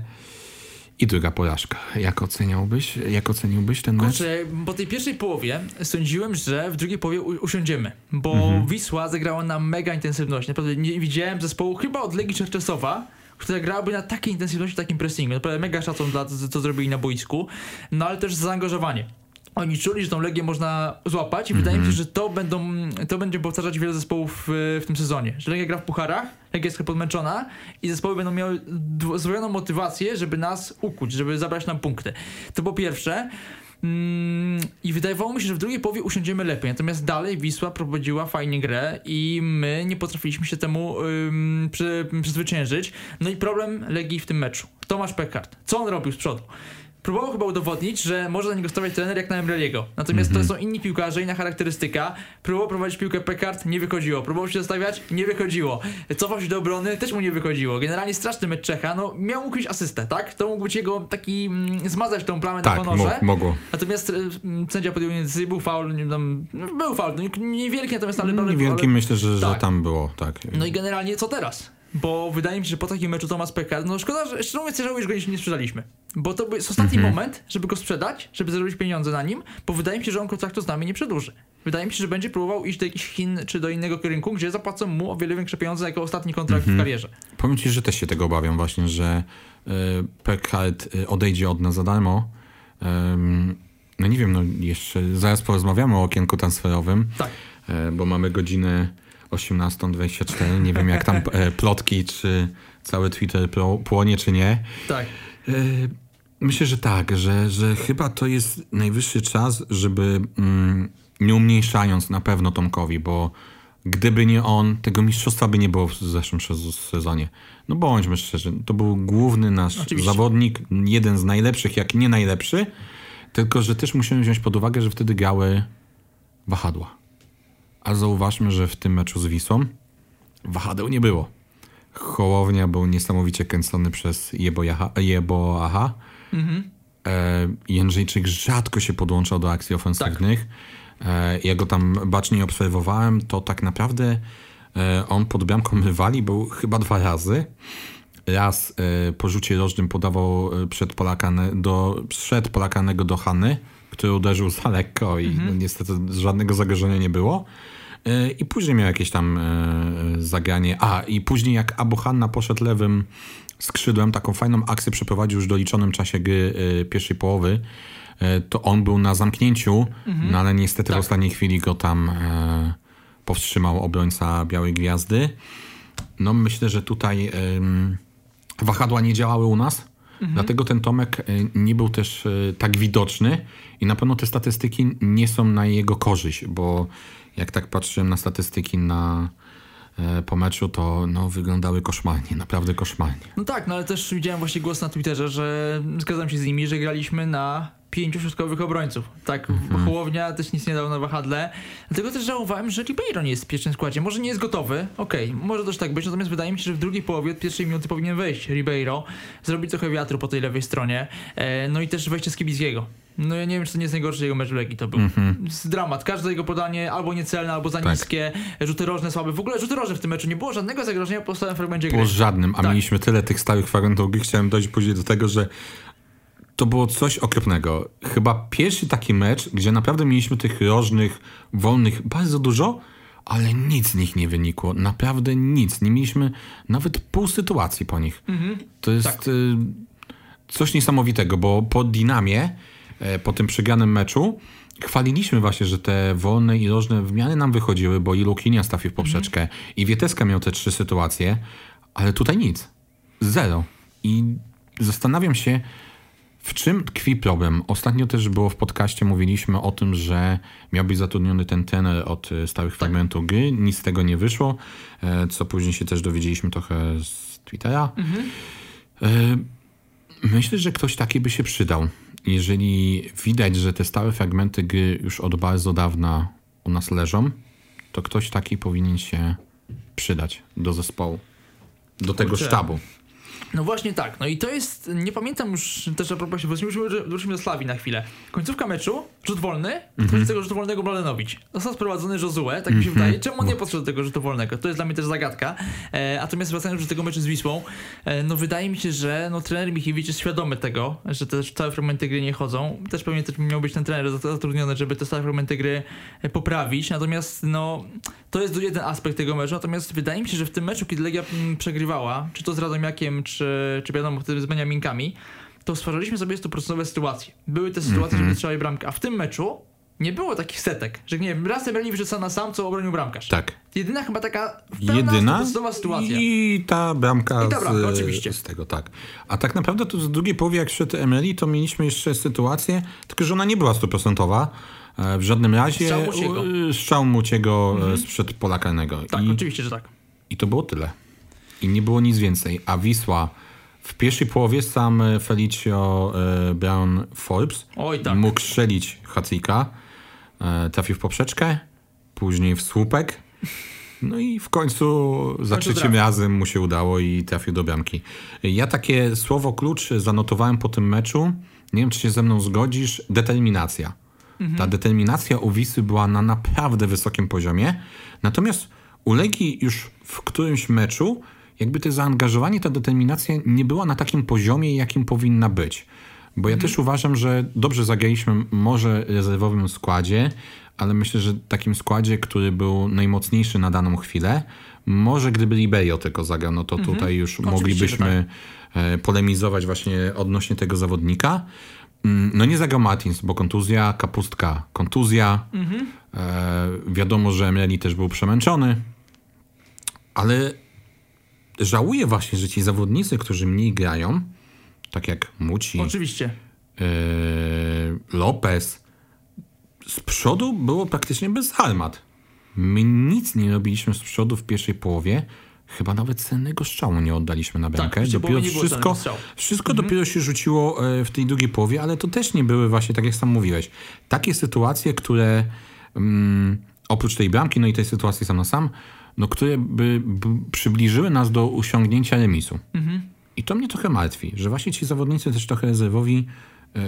A: i druga porażka. Jak oceniałbyś, jak oceniłbyś ten mecz?
B: Kurczę, po tej pierwszej połowie sądziłem, że w drugiej połowie usiądziemy, bo
A: Mhm.
B: Wisła zagrała na mega intensywność. Naprawdę nie widziałem zespołu chyba od Legii Czerczesowa, która grałaby na takiej intensywności, takim pressingu. Naprawdę mega szacun dla co, co zrobili na boisku, no ale też zaangażowanie. Oni czuli, że tą Legię można złapać i wydaje mi się, że to, będą, to będzie powtarzać wiele zespołów w, w tym sezonie. Że Legia gra w pucharach, Legia jest trochę podmęczona i zespoły będą miały zdwojoną motywację, żeby nas ukuć, żeby zabrać nam punkty. To po pierwsze. Mm, I wydawało mi się, że w drugiej połowie usiądziemy lepiej. Natomiast dalej Wisła prowadziła fajnie grę i my nie potrafiliśmy się temu ym, przy, przezwyciężyć. No i problem Legii w tym meczu. Tomasz Pekart. Co on robił z przodu? Próbował chyba udowodnić, że może na niego stawiać trener jak na Emreliego. Natomiast to są inni piłkarze, inna charakterystyka. Próbował prowadzić piłkę Pekart, nie wychodziło. Próbował się zostawiać, nie wychodziło. Cofał się do obrony, też mu nie wychodziło. Generalnie straszny mecz Czecha. No, miał ukryć asystę, tak? To mógł być jego taki, mm, zmazać tą plamę
A: Tak,
B: na honorze.
A: mogło.
B: Natomiast mm, sędzia podjął decyzję, był faul, nie, tam, no, był faul, no, nie- niewielki, natomiast ale... ale-
A: Niewielki myślę, że, że
B: tak.
A: tam było, tak.
B: No i generalnie co teraz? Bo wydaje mi się, że po takim meczu Tomasz Pekar, no szkoda, że szczerze mówiąc, żałuję, że go nie sprzedaliśmy. Bo to jest ostatni
A: Mhm.
B: moment, żeby go sprzedać, żeby zarobić pieniądze na nim, bo wydaje mi się, że on kontraktu z nami nie przedłuży. Wydaje mi się, że będzie próbował iść do jakichś Chin czy do innego rynku, gdzie zapłacą mu o wiele większe pieniądze jako ostatni kontrakt
A: Mhm.
B: w karierze.
A: Powiem ci, że też się tego obawiam właśnie, że y, Pekard y, odejdzie od nas za darmo. Ym, no nie wiem, no jeszcze zaraz porozmawiamy o okienku transferowym,
B: Tak.
A: y, bo mamy godzinę 18.24. Nie wiem jak tam y, plotki, czy cały Twitter płonie, czy nie.
B: Tak.
A: Y, Myślę, że tak, że, że chyba to jest najwyższy czas, żeby mm, nie umniejszając na pewno Tomkowi, bo gdyby nie on, tego mistrzostwa by nie było w zeszłym sezonie. No bądźmy szczerzy, to był główny nasz
B: Oczywiście.
A: zawodnik, jeden z najlepszych, jak nie najlepszy, tylko że też musimy wziąć pod uwagę, że wtedy grały wahadła. A zauważmy, że w tym meczu z Wisłą wahadeł nie było. Hołownia był niesamowicie kręcony przez Jebo, Jaha, Jebo Aha.
B: Mhm.
A: E, Jędrzejczyk rzadko się podłączał do akcji ofensywnych. E, ja go tam bacznie obserwowałem, to tak naprawdę e, on pod bramką rywali był chyba dwa razy. raz e, po rzucie rożnym podawał e, przed, Polakane, do, przed Polakanego do Hany, który uderzył za lekko i
B: Mhm.
A: no, niestety żadnego zagrożenia nie było. E, I później miał jakieś tam e, zagranie. A, i później jak Abu Hanna poszedł lewym skrzydłem, taką fajną akcję przeprowadził już w doliczonym czasie gry e, pierwszej połowy, to on był na zamknięciu, no ale niestety w
B: Tak.
A: ostatniej chwili go tam powstrzymał obrońca Białej Gwiazdy. No myślę, że tutaj wahadła nie działały u nas, dlatego ten Tomek y, nie był też y, tak widoczny i na pewno te statystyki nie są na jego korzyść, bo jak tak patrzyłem na statystyki na e, po meczu, to no, wyglądały koszmarnie, naprawdę koszmarnie.
B: No tak, no ale też widziałem właśnie głos na Twitterze, że zgadzam się z nimi, że graliśmy na pięciu środkowych obrońców. Tak,
A: Mhm.
B: Hołownia też nic nie dał na wahadle. Dlatego też żałowałem, że Ribeiro nie jest w pierwszym składzie. Może nie jest gotowy, okej, może też tak być, natomiast wydaje mi się, że w drugiej połowie od pierwszej minuty powinien wejść Ribeiro, zrobić trochę wiatru po tej lewej stronie, e, no i też wejście z Kibickiego. No ja nie wiem, czy to nie jest najgorszy jego mecz w Legii to był. Z dramat. Każde jego podanie albo niecelne, albo za.
A: Tak.
B: niskie, rzuty rożne słabe. W ogóle rzuty rożne w tym meczu nie było żadnego zagrożenia po stałym fragmencie
A: Było
B: gry.
A: żadnym, a
B: Tak.
A: mieliśmy tyle tych stałych fragmentów gry. Chciałem dojść później do tego, że to było coś okropnego. Chyba pierwszy taki mecz, gdzie naprawdę mieliśmy tych rożnych, wolnych bardzo dużo, ale nic z nich nie wynikło. Naprawdę nic. Nie mieliśmy nawet pół sytuacji po nich. To jest
B: Tak.
A: y, coś niesamowitego, bo po Dinamie, e, po tym przegranym meczu, chwaliliśmy właśnie, że te wolne i rożne w miarę nam wychodziły, bo i Lukinia stawił w poprzeczkę i Wieteska miał te trzy sytuacje, ale tutaj nic. Zero. I zastanawiam się, w czym tkwi problem? Ostatnio też było w podcaście, mówiliśmy o tym, że miał być zatrudniony ten trener od e, stałych fragmentów gry. Nic z tego nie wyszło, e, co później się też dowiedzieliśmy trochę z Twittera. E, Myślę, że ktoś taki by się przydał. Jeżeli widać, że te stałe fragmenty gry już od bardzo dawna u nas leżą, to ktoś taki powinien się przydać do zespołu, do tego
B: Kurczę.
A: sztabu.
B: No właśnie tak, no i to jest, nie pamiętam już też a propos, wróćmy, wróćmy do Slawii na chwilę. Końcówka meczu, rzut wolny, mm z tego rzutu wolnego Mladenowicz. Został sprowadzony Josue, tak mi się wydaje. Czemu on nie podszedł do tego rzutu wolnego? To jest dla mnie też zagadka. E, natomiast wracając do tego meczu z Wisłą, e, no wydaje mi się, że no, trener Michiewicz jest świadomy tego, że te całe fragmenty gry nie chodzą. Też pewnie też miał być ten trener zatrudniony, żeby te stałe fragmenty gry e, poprawić. Natomiast no, to jest jeden aspekt tego meczu. Natomiast wydaje mi się, że w tym meczu, kiedy Legia mm, przegrywała, czy to z Radomiakiem, czy, czy wiadomo, wtedy z Beniaminkami, to stwarzaliśmy sobie 100% sytuacje. Były te sytuacje,
A: Mhm.
B: żeby strzelali bramkę, a w tym meczu nie było takich setek, że nie wiem, raz Ebreli sam na sam, co obronił bramkarz.
A: Tak.
B: Jedyna chyba taka
A: Jedyna
B: 100% sytuacja.
A: i ta bramka,
B: I ta bramka,
A: z,
B: oczywiście.
A: z tego, tak. A tak naprawdę to z drugiej połowy, jak szedł Emery, to mieliśmy jeszcze sytuację, tylko że ona nie była stuprocentowa. e, W żadnym razie
B: Strzał Muciego.
A: e, strzał Muciego mhm. sprzed pola karnego.
B: Tak,
A: I,
B: oczywiście, że tak.
A: I to było tyle. I nie było nic więcej. A Wisła w pierwszej połowie sam e, Felicio e, Brown Forbes
B: Oj, tak.
A: mógł strzelić Hacika, e, trafił w poprzeczkę, później w słupek. No i w końcu za
B: końcu
A: trzecim razem mu się udało i trafił do bramki. Ja takie słowo klucz zanotowałem po tym meczu. Nie wiem, czy się ze mną zgodzisz. Determinacja. Ta determinacja u Wisły była na naprawdę wysokim poziomie. Natomiast u Legii już w którymś meczu jakby to zaangażowanie, ta determinacja nie była na takim poziomie, jakim powinna być. Bo ja też uważam, że dobrze zagraliśmy może rezerwowym składzie, ale myślę, że takim składzie, który był najmocniejszy na daną chwilę, może gdyby Liberio tylko zagrał, no to tutaj już
B: Oczywiście,
A: moglibyśmy e, polemizować właśnie odnośnie tego zawodnika. Mm, No nie zagrał Martins, bo kontuzja, kapustka, kontuzja. E, wiadomo, że Emeli też był przemęczony. Ale żałuję właśnie, że ci zawodnicy, którzy mniej grają, tak jak Muci,
B: Oczywiście.
A: e, Lopez, z przodu było praktycznie bez armat. My nic nie robiliśmy z przodu w pierwszej połowie. Chyba nawet cennego strzału nie oddaliśmy na bramkę.
B: Tak,
A: dopiero wszystko, wszystko dopiero się rzuciło e, w tej drugiej połowie, ale to też nie były właśnie, tak jak sam mówiłeś, takie sytuacje, które mm, oprócz tej bramki, no i tej sytuacji sam na sam, no które by, by przybliżyły nas do osiągnięcia remisu. I to mnie trochę martwi, że właśnie ci zawodnicy też trochę rezerwowi e,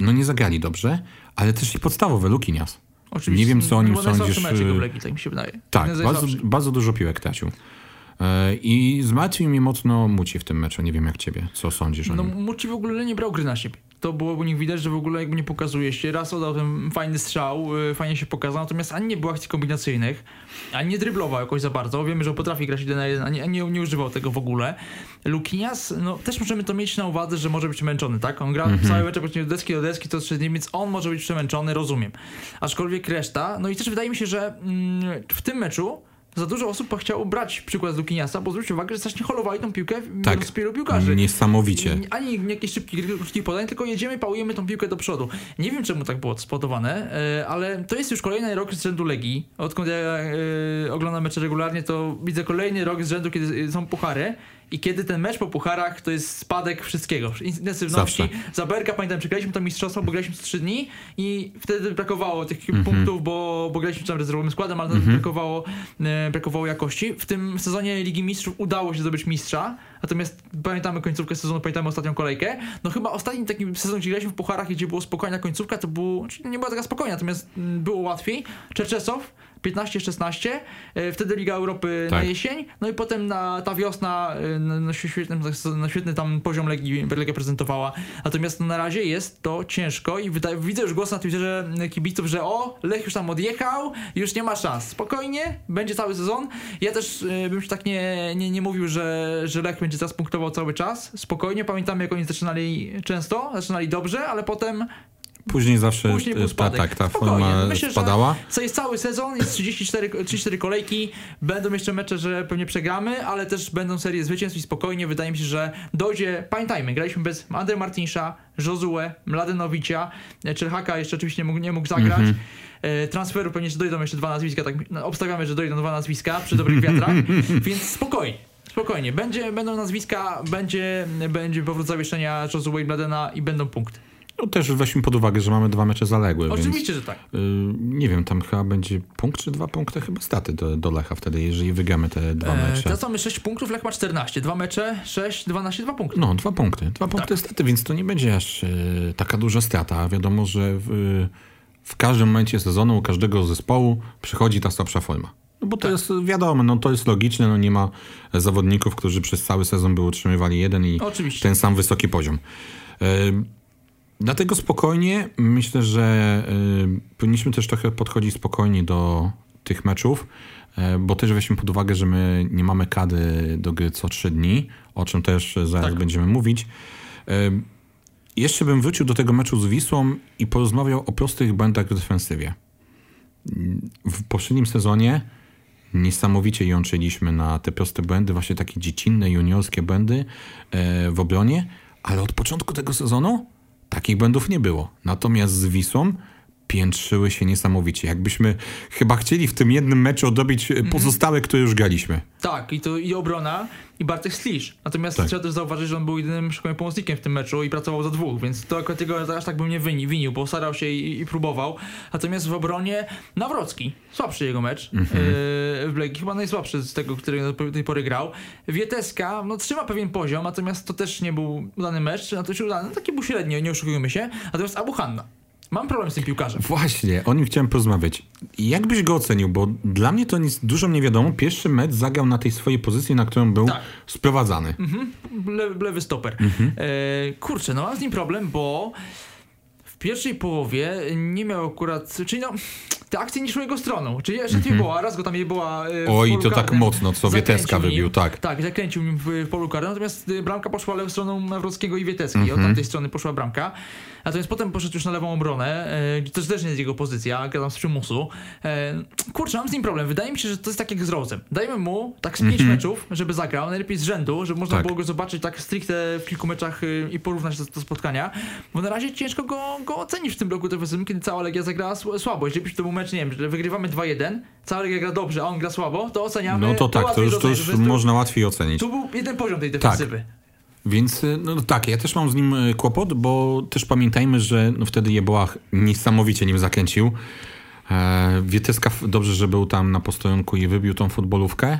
A: no nie zagrali dobrze, ale też i podstawowe Lukinias.
B: Oczywiście.
A: Nie wiem, co o nim sądzisz,
B: w Legii, tak mi się wydaje.
A: Tak, bardzo, bardzo dużo piłek tracił. E, I zmartwił mnie mocno Muci w tym meczu. Nie wiem jak ciebie. Co sądzisz o
B: No
A: nim?
B: Muci w ogóle nie brał gry na siebie. To było u nich widać, że w ogóle jakby nie pokazuje się. Raz oddał ten fajny strzał, y, fajnie się pokazał, natomiast ani nie było akcji kombinacyjnych, ani nie dryblował jakoś za bardzo. Wiemy, że potrafi grać jeden na jeden, ani nie, nie używał tego w ogóle. Lukinias, no też możemy to mieć na uwadze, że może być męczony, tak? On gra
A: Mhm.
B: cały mecz od deski do deski, to trzy dni, więc on może być przemęczony, rozumiem. Aczkolwiek reszta, no i też wydaje mi się, że mm, w tym meczu za dużo osób chciało brać przykład z Lukiniasa, bo zwróćcie uwagę, że strasznie holowali tą piłkę
A: Tak.
B: piłkarzy.
A: Niesamowicie.
B: Ani jakieś szybkie krótkich podań, tylko jedziemy, pałujemy tą piłkę do przodu. Nie wiem, czemu tak było spowodowane, e, ale to jest już kolejny rok z rzędu Legii. Odkąd ja e, oglądam mecze regularnie, to widzę kolejny rok z rzędu, kiedy są puchary. I kiedy ten mecz po pucharach to jest spadek wszystkiego, intensywności.
A: Zawsze.
B: Za Berka pamiętam, przegraliśmy to mistrzostwo, bo graliśmy co 3 dni i wtedy brakowało tych
A: Mhm.
B: punktów, bo, bo graliśmy tam rezerwowym składem, ale brakowało, e, brakowało jakości. W tym sezonie Ligi Mistrzów udało się zdobyć mistrza, natomiast pamiętamy końcówkę sezonu, pamiętamy ostatnią kolejkę. No chyba ostatni taki sezon, gdzie graliśmy w pucharach, gdzie była spokojna końcówka, to był, znaczy nie była taka spokojna, natomiast mm, było łatwiej. Czerczesow 15-16, e, wtedy Liga Europy na
A: Tak.
B: jesień, no i potem na, ta wiosna e, na, na, świetnym, na świetny tam poziom Legii, Legia prezentowała. Natomiast na razie jest to ciężko i wydaje, widzę już głos na Twitterze kibiców, że o, Lech już tam odjechał, już nie ma szans. Spokojnie, będzie cały sezon. Ja też e, bym się tak nie, nie, nie mówił, że, że Lech będzie teraz punktował cały czas. Spokojnie, pamiętamy jak oni zaczynali często, zaczynali dobrze, ale potem
A: Później zawsze
B: Później był
A: ta,
B: spadek.
A: tak, ta
B: Spokojnie.
A: forma
B: Myślę, że-
A: spadała.
B: Co jest cały sezon, jest 34, 34 kolejki, będą jeszcze mecze, że pewnie przegramy, ale też będą serie zwycięstw i spokojnie, wydaje mi się, że dojdzie, pamiętajmy, graliśmy bez Andre Martinsza, Josue, Mladenowicza, e, Czerhaka jeszcze oczywiście nie mógł, nie mógł zagrać.
A: Mhm.
B: E, Transferu pewnie jeszcze dojdą jeszcze dwa nazwiska, tak no, obstawiamy, że dojdą dwa nazwiska przy dobrych wiatrach, więc spokojnie. Spokojnie, będzie, będą nazwiska, będzie, będzie powrót zawieszenia Josue i Mladena i będą punkty.
A: No też weźmy pod uwagę, że mamy dwa mecze zaległe, więc
B: Oczywiście, że tak.
A: y, nie wiem, tam chyba będzie punkt czy dwa punkty chyba staty do, do Lecha wtedy, jeżeli wygramy te dwa
B: E,
A: mecze.
B: teraz mamy 6 punktów, Lech ma 14. Dwa mecze, 6, 12, 2 punkty.
A: No, dwa punkty. Dwa punkty
B: Tak.
A: staty, więc to nie będzie aż y, taka duża strata. Wiadomo, że w, w każdym momencie sezonu u każdego zespołu przychodzi ta słabsza forma. No bo to
B: Tak.
A: jest wiadomo, no to jest logiczne, no nie ma zawodników, którzy przez cały sezon by utrzymywali jeden i
B: Oczywiście.
A: ten sam wysoki poziom. Dlatego spokojnie, myślę, że powinniśmy też trochę podchodzić spokojnie do tych meczów, bo też weźmy pod uwagę, że my nie mamy kady do gry co trzy dni, o czym też zaraz
B: Tak.
A: będziemy mówić. Jeszcze bym wrócił do tego meczu z Wisłą i porozmawiał o prostych błędach w defensywie. W poprzednim sezonie niesamowicie jączyliśmy na te proste błędy, właśnie takie dziecinne, juniorskie błędy e, w obronie, ale od początku tego sezonu takich błędów nie było. Natomiast z Wisłą piętrzyły się niesamowicie. Jakbyśmy chyba chcieli w tym jednym meczu odrobić e, pozostałe, które już graliśmy.
B: Tak, i to i obrona, i Bartek Slisz. Natomiast
A: Tak.
B: trzeba też zauważyć, że on był jedynym szkolnym pomocnikiem w tym meczu i pracował za dwóch, więc to akurat tego aż tak bym nie wini, winił, bo starał się i, i próbował. Natomiast w obronie Nawrocki, słabszy jego mecz
A: Mhm.
B: yy, w Legii, chyba najsłabszy z tego, który do tej pory grał. Wieteska, no trzyma pewien poziom, natomiast to też nie był udany mecz, to już udany, no taki był średnio, nie oszukujmy się. Natomiast Abu Hanna, mam problem z tym piłkarzem.
A: Właśnie, o nim chciałem porozmawiać. Jak byś go ocenił? Bo dla mnie to nic dużo nie wiadomo. Pierwszy mecz zagrał na tej swojej pozycji, na którą był
B: Tak.
A: sprowadzany.
B: Le, lewy stoper. E, kurczę, no mam z nim problem, bo pierwszej połowie nie miał akurat, czyli no, te akcje nie szły jego stroną. Czyli jeszcze nie była, raz go tam nie była e,
A: Oj,
B: polu
A: to tak mocno, co Wieteska wybił, tak.
B: Tak, zakręcił nim w, w polu karnym, natomiast y, bramka poszła lewą stroną Nawrockiego i Wieteski.
A: Mhm.
B: Od tamtej strony poszła bramka. Natomiast potem poszedł już na lewą obronę, e, to też nie jest jego pozycja, gadam z przymusu. E, kurczę, mam z nim problem. Wydaje mi się, że to jest tak jak z Rose'em. Dajmy mu tak z pięć meczów, żeby zagrał, najlepiej z rzędu, żeby można
A: Mhm. Tak.
B: było go zobaczyć tak stricte w kilku meczach i porównać te, te spotkania, bo na razie ciężko go, go ocenić w tym bloku defensywnym, kiedy cała Legia zagrała sł- słabo. Jeżeli to był mecz, nie wiem, że wygrywamy 2-1, cała Legia gra dobrze, a on gra słabo, to oceniamy.
A: No to tak, to już, to już można łatwiej ocenić.
B: Tu, był jeden poziom tej defensywy.
A: Więc y, no tak, ja też mam z nim y, kłopot, bo też pamiętajmy, że no wtedy Jeboach niesamowicie nim zakręcił. E, Wieteska dobrze, że był tam na postojanku i wybił tą futbolówkę.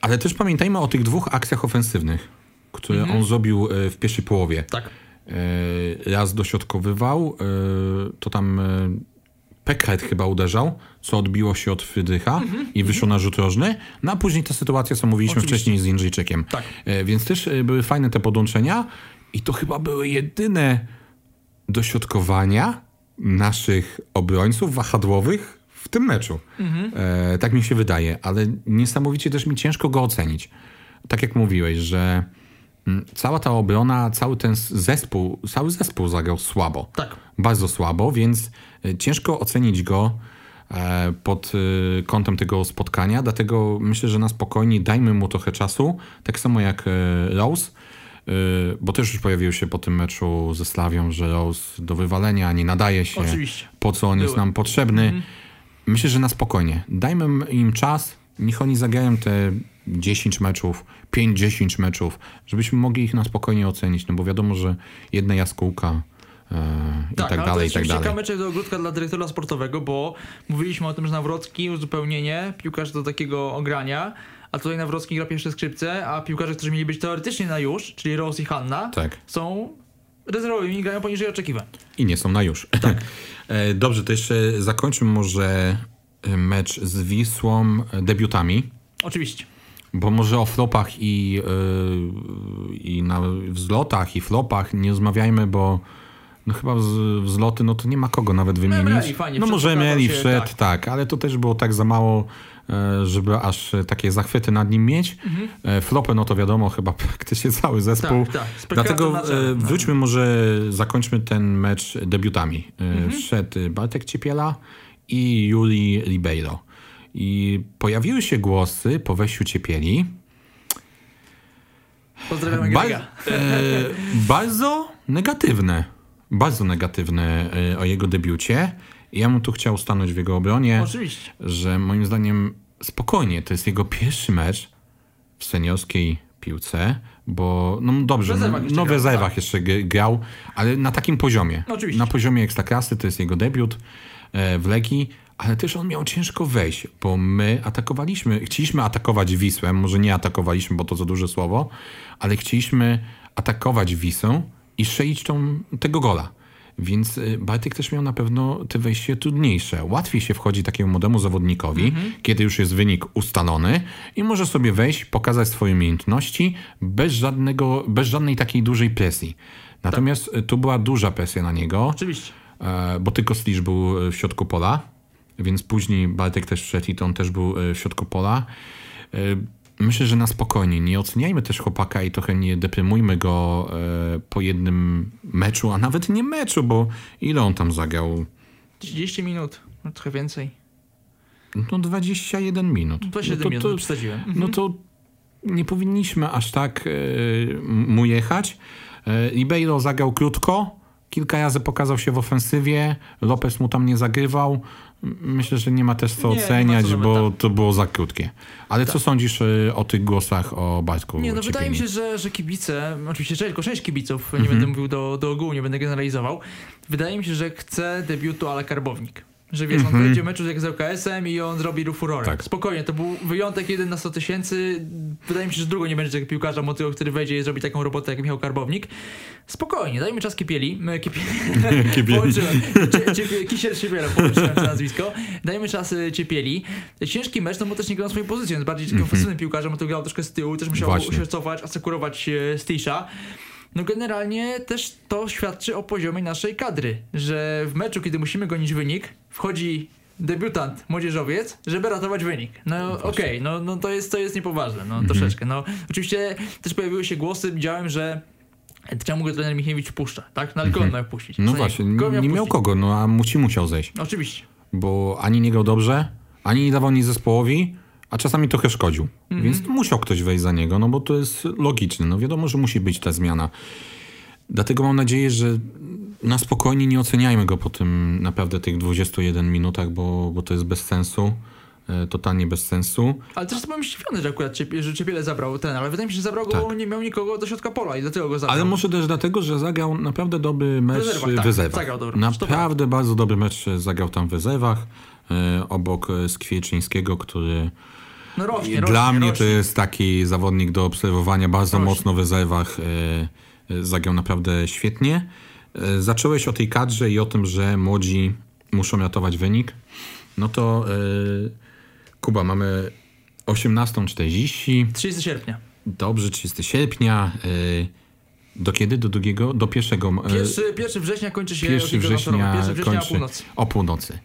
A: Ale też pamiętajmy o tych dwóch akcjach ofensywnych, które on zrobił y, w pierwszej połowie.
B: Tak.
A: E, raz dośrodkowywał, e, to tam e, Pekret chyba uderzał, co odbiło się od Frydrycha i wyszło na rzut rożny. No a później ta sytuacja, co mówiliśmy
B: Oczywiście.
A: wcześniej z Jędrzejczykiem.
B: Tak.
A: Więc też były fajne te podłączenia i to chyba były jedyne dośrodkowania naszych obrońców wahadłowych w tym meczu. E, tak mi się wydaje, ale niesamowicie też mi ciężko go ocenić. Tak jak mówiłeś, że mm, cała ta obrona, cały ten zespół, cały zespół zagrał słabo.
B: Tak.
A: Bardzo słabo, więc e, ciężko ocenić go e, pod e, kątem tego spotkania, dlatego myślę, że na spokojnie dajmy mu trochę czasu, tak samo jak Rose, bo też już pojawiło się po tym meczu ze Slawią, że Rose do wywalenia nie nadaje się,
B: Oczywiście.
A: po co on jest
B: Były.
A: nam potrzebny. Myślę, że na spokojnie. Dajmy im czas, niech oni zagrają te 10 meczów, 5-10 meczów, żebyśmy mogli ich na spokojnie ocenić, no bo wiadomo, że jedna jaskółka e, i tak,
B: ale
A: dalej, i tak dalej.
B: kamyczek do ogródka dla dyrektora sportowego, bo mówiliśmy o tym, że Nawrocki uzupełnienie, piłkarz do takiego ogrania, a tutaj Nawrocki gra pierwsze skrzypce, a piłkarze, którzy mieli być teoretycznie na już, czyli Rose i Hanna,
A: Tak.
B: są rezerwowymi i grają poniżej oczekiwań.
A: I nie są na już. E, Dobrze, to jeszcze zakończmy może e, mecz z Wisłą debiutami,
B: Oczywiście.
A: Bo może o flopach i, e, i na wzlotach i flopach nie rozmawiajmy, bo no chyba z, wzloty, no to nie ma kogo nawet wymienić.
B: mieli, fajnie,
A: no może mieli, wszedł,
B: tak.
A: tak. ale to też było tak za mało, e, żeby aż takie zachwyty nad nim mieć. E, Flopy, no to wiadomo, chyba praktycznie cały zespół.
B: Mhm. Tak, tak.
A: Dlatego
B: na czele.
A: e,
B: No.
A: wróćmy może, zakończmy ten mecz debiutami.
B: Mhm.
A: Wszedł Bartek Ciepiela i Juli Ribeiro. I pojawiły się głosy po wejściu Ciepieli.
B: Pozdrawiamy
A: Ba- e, bardzo negatywne. Bardzo negatywne e, o jego debiucie. Ja bym tu chciał stanąć w jego obronie,
B: Oczywiście.
A: że moim zdaniem spokojnie, to jest jego pierwszy mecz w seniorskiej piłce, bo no dobrze,
B: W
A: no,
B: jeszcze
A: no w rezerwach
B: tak.
A: jeszcze g- grał, ale na takim poziomie.
B: No oczywiście.
A: Na poziomie ekstraklasy to jest jego debiut e, w Legii, ale też on miał ciężko wejść, bo my atakowaliśmy, chcieliśmy atakować Wisłę, może nie atakowaliśmy, bo to za duże słowo, ale chcieliśmy atakować Wisłę i strzelić tą, tego gola. Więc y, Bartek też miał na pewno te wejście trudniejsze. Łatwiej się wchodzi takiemu młodemu zawodnikowi, kiedy już jest wynik ustalony i może sobie wejść, pokazać swoje umiejętności bez, żadnego, bez żadnej takiej dużej presji. Natomiast y, tu była duża presja na niego,
B: Oczywiście.
A: e, bo tylko Slisz był e, w środku pola, więc później Bartek też wszedł i to on też był e, w środku pola. E, Myślę, że na spokojnie. Nie oceniajmy też chłopaka i trochę nie deprymujmy go e, po jednym meczu, a nawet nie meczu, bo ile on tam zagrał?
B: 30 minut, no trochę więcej.
A: No 21 minut.
B: 27
A: no to,
B: minut,
A: to,
B: przesadziłem.
A: no to nie powinniśmy aż tak e, mu jechać. E, Ribeiro zagrał krótko, kilka razy pokazał się w ofensywie, Lopez mu tam nie zagrywał. Myślę, że nie ma też co
B: Nie,
A: oceniać,
B: co
A: bo
B: tak.
A: to było za krótkie. Ale co sądzisz e, o tych głosach o Bartku
B: Nie, no wydaje mi się, że, że kibice, oczywiście że tylko część kibiców, nie
A: Mhm.
B: będę mówił do, do ogółu, nie będę generalizował, wydaje mi się, że chce debiutu ala Karbownik. Że wiesz, on wejdzie w meczu jak z LKS-em i on zrobi furorę.
A: Mhm. Tak.
B: Spokojnie, to był wyjątek jeden na 100 tysięcy. Wydaje mi się, że długo nie będzie takiego piłkarza młodego, który wejdzie i zrobi taką robotę jak Michał Karbownik. Spokojnie, dajmy czas Kipieli. Kipieli.
A: Kipieli.
B: Kisiel Szybiela, połączyłem to nazwisko. Dajmy czas y, Ciepieli. Ciężki mecz, no bo też nie grał swojej pozycji, on jest bardziej takim ofensywnym piłkarzem, bo to grał troszkę z tyłu, też musiał
A: Właśnie.
B: się cofać, asekurować e, Stisha. No generalnie też to świadczy o poziomie naszej kadry, że w meczu, kiedy musimy gonić wynik, wchodzi debiutant, młodzieżowiec, żeby ratować wynik. No okej, no, no to, jest, to jest niepoważne, no troszeczkę. No oczywiście też pojawiły się głosy, widziałem, że czemu go trener Michniewicz wpuszcza, tak? No ale kogo on miał wpuścić?
A: No właśnie, nie miał
B: wpuścić?
A: kogo, no a musi musiał zejść.
B: Oczywiście.
A: bo ani nie grał dobrze, ani nie dawał nic zespołowi, a czasami trochę szkodził.
B: Mhm.
A: Więc musiał ktoś wejść za niego, no bo to jest logiczne. No wiadomo, że musi być ta zmiana. Dlatego mam nadzieję, że na spokojnie nie oceniajmy go po tym naprawdę tych 21 minutach, bo, bo to jest bez sensu. e, Totalnie bez sensu.
B: Ale też byłem zdziwiony, że akurat że Ciepiele zabrał ten, ale wydaje mi się, że zabrał go,
A: Tak.
B: nie miał nikogo do środka pola i dlatego go zabrał.
A: Ale może też dlatego, że zagrał naprawdę dobry mecz
B: rezerwach,
A: w
B: tak.
A: rezerwach.
B: Zagrał dobry mecz,
A: Naprawdę bardzo dobry mecz zagrał tam w rezerwach. e, Obok e, Skwierczyńskiego, który
B: No rośnie,
A: I
B: rośnie,
A: Dla mnie
B: rośnie.
A: to jest taki zawodnik do obserwowania, bardzo mocno w rezerwach e, e, zagrał naprawdę świetnie. E, zacząłeś o tej kadrze i o tym, że młodzi muszą ratować wynik. No to yy, Kuba, mamy 18.40.
B: 30 sierpnia.
A: Dobrze, 30 sierpnia. Yy, do kiedy? Do drugiego? Do pierwszego.
B: Pierwszy, 1 września kończy się
A: 1
B: opieka
A: września.
B: 1 września
A: kończy
B: o północy.
A: o północy.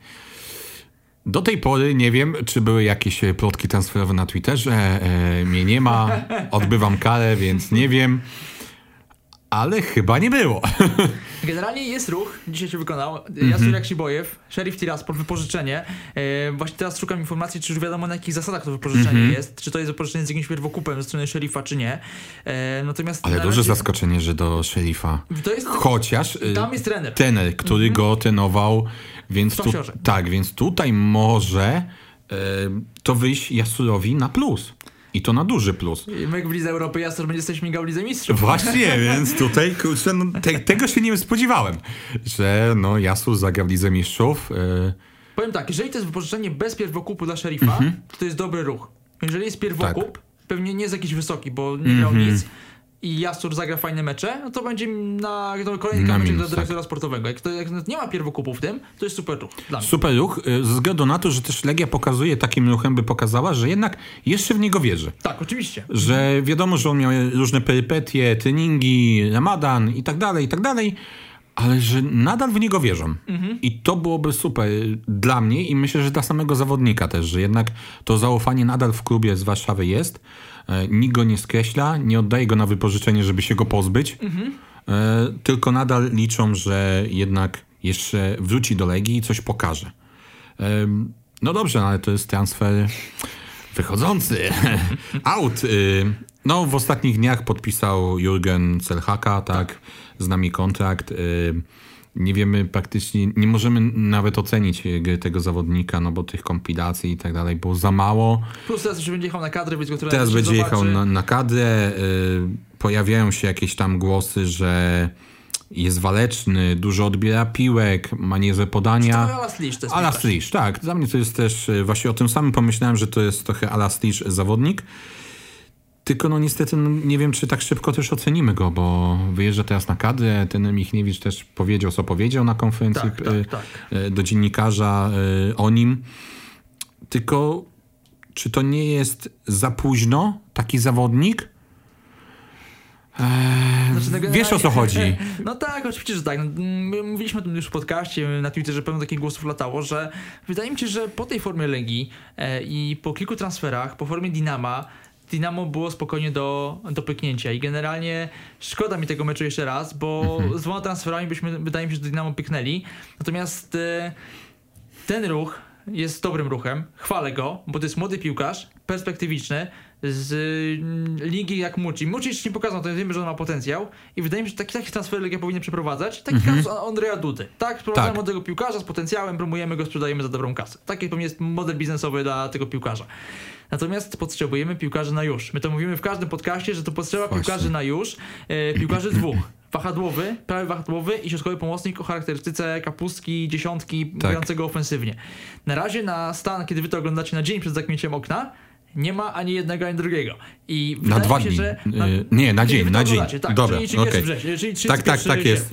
A: Do tej pory nie wiem, czy były jakieś e, plotki transferowe na Twitterze. E, mnie nie ma. Odbywam karę, więc nie wiem. Ale chyba nie było.
B: Generalnie jest ruch, dzisiaj się wykonał.
A: Mhm.
B: Jasur Jaksibojew, Sheriff Tiraspol, wypożyczenie. E, właśnie teraz szukam informacji, czy już wiadomo na jakich zasadach to wypożyczenie
A: Mhm.
B: jest. Czy to jest wypożyczenie z jakimś pierwokupem ze strony szeryfa, czy nie. E, natomiast
A: Ale duże
B: razie-
A: zaskoczenie, że do szeryfa.
B: To jest,
A: Chociaż y,
B: tam jest trener.
A: trener, który go trenował, więc tu, tak, więc tutaj może y, to wyjść Jasurowi na plus. I to na duży plus.
B: My w Lidze Europy Jasur będzie coś migał w Lidze Mistrzów.
A: Właśnie, więc tutaj kurczę, no, te, tego się nie spodziewałem, że no Jasur zagra w Lidze Mistrzów. Y,
B: Powiem tak, jeżeli to jest wypożyczenie bez pierwokupu dla szeryfa,
A: Mhm.
B: to to jest dobry ruch. Jeżeli jest pierwokup,
A: Tak.
B: pewnie nie jest jakiś wysoki, bo nie grał
A: Mhm.
B: nic i Jasur zagra fajne mecze, no to będzie na to kolejny
A: Na
B: kamyczek dla dyrektora sportowego. Jak, to, jak nie ma pierwokupu w tym, to jest super ruch
A: super ruch, y, ze względu na to, że też Legia pokazuje, takim ruchem by pokazała, że jednak jeszcze w niego wierzy.
B: Tak, oczywiście.
A: że wiadomo, że on miał różne perypetie, treningi, ramadan i tak dalej, i tak dalej, ale że nadal w niego wierzą. I to byłoby super dla mnie i myślę, że dla samego zawodnika też, że jednak to zaufanie nadal w klubie z Warszawy jest. E, Nikt go nie skreśla, nie oddaje go na wypożyczenie, żeby się go pozbyć, e, tylko nadal liczą, że jednak jeszcze wróci do Legii i coś pokaże. Em, No dobrze, no ale to jest transfer wychodzący. Out. y, No, w ostatnich dniach podpisał Jurgen Celhaka, tak, z nami kontrakt. Nie wiemy praktycznie, nie możemy nawet ocenić gry tego zawodnika, no bo tych kompilacji i tak dalej było za mało.
B: Plus teraz już będzie jechał na kadrę, więc go
A: Teraz
B: się
A: będzie
B: zobaczy.
A: jechał na, na kadrę. y, Pojawiają się jakieś tam głosy, że jest waleczny, dużo odbiera piłek, ma niezłe podania.
B: To. Lisz,
A: tak. Dla mnie to jest też, y, właśnie o tym samym pomyślałem, że to jest trochę Alas Lisz zawodnik. Tylko no niestety no, nie wiem, czy tak szybko też ocenimy go, bo wyjeżdża teraz na kadrę. Ten Michniewicz też powiedział, co powiedział na konferencji
B: Tak,
A: y,
B: tak,
A: y, do dziennikarza y, o nim. Tylko czy to nie jest za późno taki zawodnik?
B: Znaczy, no
A: Wiesz o co chodzi.
B: No tak, oczywiście, że tak. No, My mówiliśmy o tym już w podcaście, na Twitterze pełno takich głosów latało, że wydaje mi się, że po tej formie Legii e, i po kilku transferach, po formie Dinama, Dinamo było spokojnie do, do pyknięcia i generalnie szkoda mi tego meczu jeszcze raz, bo
A: Mhm.
B: z dwoma transferami byśmy, wydaje mi się, że do Dinamo pyknęli. Natomiast e, ten ruch jest dobrym ruchem, chwalę go, bo to jest młody piłkarz, perspektywiczny, z mm, ligi jak Muci. Muci jeszcze nie pokazał, to wiemy, że on ma potencjał i wydaje mi się, że taki, taki transfer Legia powinien przeprowadzać. Taki kasus Andrea Dudy. Tak, sprowadzamy
A: Tak.
B: młodego piłkarza z potencjałem, promujemy go, sprzedajemy za dobrą kasę. Taki pewnie jest model biznesowy dla tego piłkarza. Natomiast potrzebujemy piłkarzy na już. My to mówimy w każdym podcaście, że to potrzeba
A: Właśnie.
B: piłkarzy na już, e, piłkarzy dwóch. Wahadłowy, prawy wahadłowy i środkowy pomocnik o charakterystyce kapustki, dziesiątki,
A: Tak.
B: grającego ofensywnie. Na razie na stan, kiedy wy to oglądacie na dzień przed zamknięciem okna, nie ma ani jednego, ani drugiego. I
A: Na dwa
B: się,
A: dni.
B: że
A: Y, nie, na dzień, na dzień.
B: Tak,
A: Dobra,
B: czyli, czyli,
A: okej.
B: 1 września, czyli 31
A: Tak, tak, tak jest.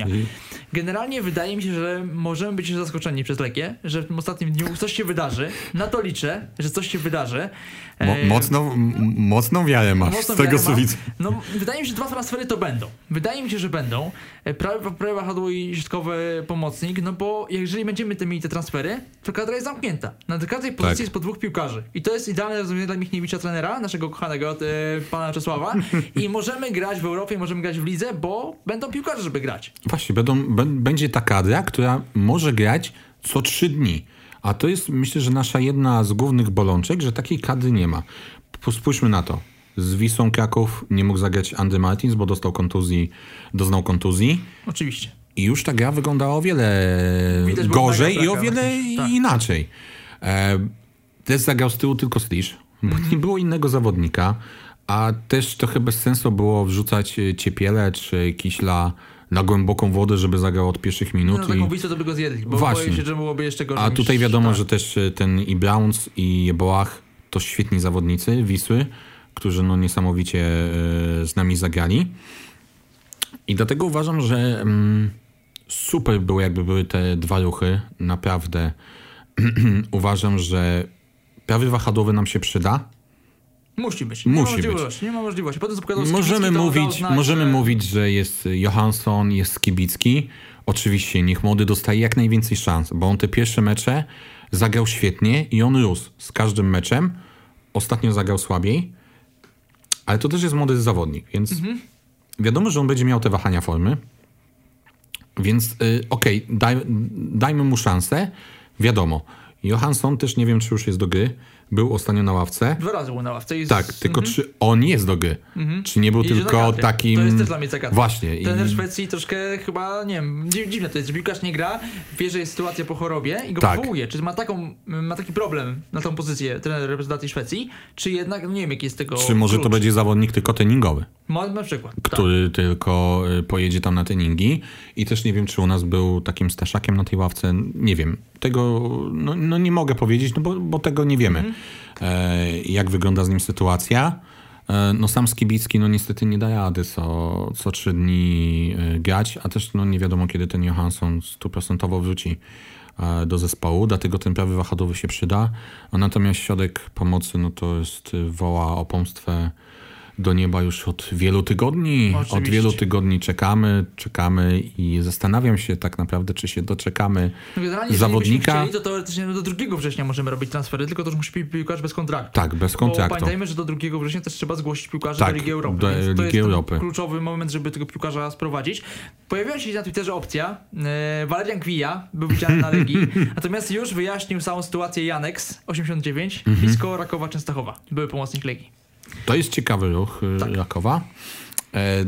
B: Generalnie wydaje mi się, że możemy być zaskoczeni przez Legię, że w tym ostatnim dniu coś się wydarzy. Na to liczę, że coś się wydarzy.
A: Mo-
B: E,
A: mocną, mocną wiarę masz z tego, co widzę.
B: No, wydaje mi się, że dwa transfery to będą. Wydaje mi się, że będą. E, Prawy, prawy wahadło i środkowy pomocnik, no bo jeżeli będziemy te mieli te transfery, to kadra jest zamknięta. Na każdej pozycji
A: Tak.
B: jest po dwóch piłkarzy. I to jest idealne rozwiązanie dla Michniewicza, trenera, naszego kochanego e, pana Czesława. I możemy grać w Europie, możemy grać w lidze, bo będą piłkarze, żeby grać.
A: Właśnie, będą, będzie ta kadra, która może grać co trzy dni. A to jest, myślę, że nasza jedna z głównych bolączek, że takiej kadry nie ma. Spójrzmy na to. Z Wisą Kraków nie mógł zagrać Andy Martins, bo dostał kontuzji, doznał kontuzji.
B: Oczywiście.
A: I już ta gra wyglądała o wiele
B: Widać
A: gorzej i o wiele
B: tak.
A: inaczej. E, też zagrał z tyłu tylko Slisz, bo
B: Mhm.
A: nie było innego zawodnika, a też trochę bez sensu było wrzucać e, Ciepiele czy Kiśla na głęboką wodę, żeby zagrał od pierwszych
B: No,
A: minut.
B: na
A: i...
B: taką to by go zjedli, bo
A: Właśnie.
B: boję się, że byłoby jeszcze gorzej.
A: A tutaj wiadomo,
B: tak.
A: że też e, ten i Browns i Jeboach to świetni zawodnicy Wisły, którzy no niesamowicie e, z nami zagrali. I dlatego uważam, że mm, super było, jakby były te dwa ruchy. Naprawdę uważam, że prawy wahadłowy nam się przyda.
B: Musi być. Nie
A: Musi
B: ma
A: być.
B: możliwości. Nie ma możliwości. Potem
A: Możemy mówić,
B: znak,
A: możemy
B: że-
A: mówić, że jest Johansson, jest Skibicki. Oczywiście, niech młody dostaje jak najwięcej szans, bo on te pierwsze mecze zagrał świetnie i on rósł z każdym meczem. Ostatnio zagrał słabiej, ale to też jest młody zawodnik, więc
B: Mhm.
A: wiadomo, że on będzie miał te wahania formy. Więc y, okej, daj, dajmy mu szansę. Wiadomo, Johansson też nie wiem, czy już jest do gry. Był ostatnio na ławce.
B: Dwa razy był na ławce. I z-
A: Tak, tylko
B: Mhm.
A: czy on jest do gry? Czy nie był
B: I
A: tylko
B: zagadkę.
A: takim...
B: To jest też dla mnie zagadka.
A: Właśnie.
B: Trener
A: i...
B: Szwecji troszkę chyba, nie wiem, dzi- dziwne to jest, że piłkarz nie gra, wie, że jest sytuacja po chorobie i go
A: Tak.
B: powołuje. Czy ma, taką, ma taki problem na tą pozycję trener reprezentacji Szwecji, czy jednak, no nie wiem jaki jest tego
A: Czy może
B: klucz.
A: to będzie zawodnik tylko treningowy,
B: Ma, na przykład. Tak.
A: który tylko y, pojedzie tam na treningi i też nie wiem, czy u nas był takim staszakiem na tej ławce, nie wiem. Tego no, no nie mogę powiedzieć, no bo, bo tego nie wiemy.
B: Mhm.
A: Jak wygląda z nim sytuacja. E, no sam Skibicki no niestety nie da rady co, co trzy dni e, grać, a też no nie wiadomo kiedy ten Johansson stuprocentowo wróci e, do zespołu, dlatego ten prawy wahadłowy się przyda, a natomiast środek pomocy no to jest woła o pomstwę do nieba już od wielu tygodni. Od
B: Oczywiście.
A: wielu tygodni czekamy, czekamy i zastanawiam się tak naprawdę, czy się doczekamy
B: No Generalnie,
A: zawodnika.
B: Jeżeli chcieli, to teoretycznie do 2 września możemy robić transfery, tylko to już musi być piłkarz bez kontraktu.
A: Tak, bez
B: Bo
A: kontraktu.
B: pamiętajmy, że do 2 września też trzeba zgłosić piłkarza
A: Tak,
B: do Ligi Europy.
A: do
B: to jest
A: Europy.
B: kluczowy moment, żeby tego piłkarza sprowadzić. Pojawiła się na Twitterze opcja. E, Valerian Gwija był widziany na Legii, natomiast już wyjaśnił całą sytuację Janex 89,
A: Mhm.
B: blisko Rakowa Częstochowa. Były pomocnik Legii.
A: To jest ciekawy ruch y,
B: Tak.
A: Rakowa. E,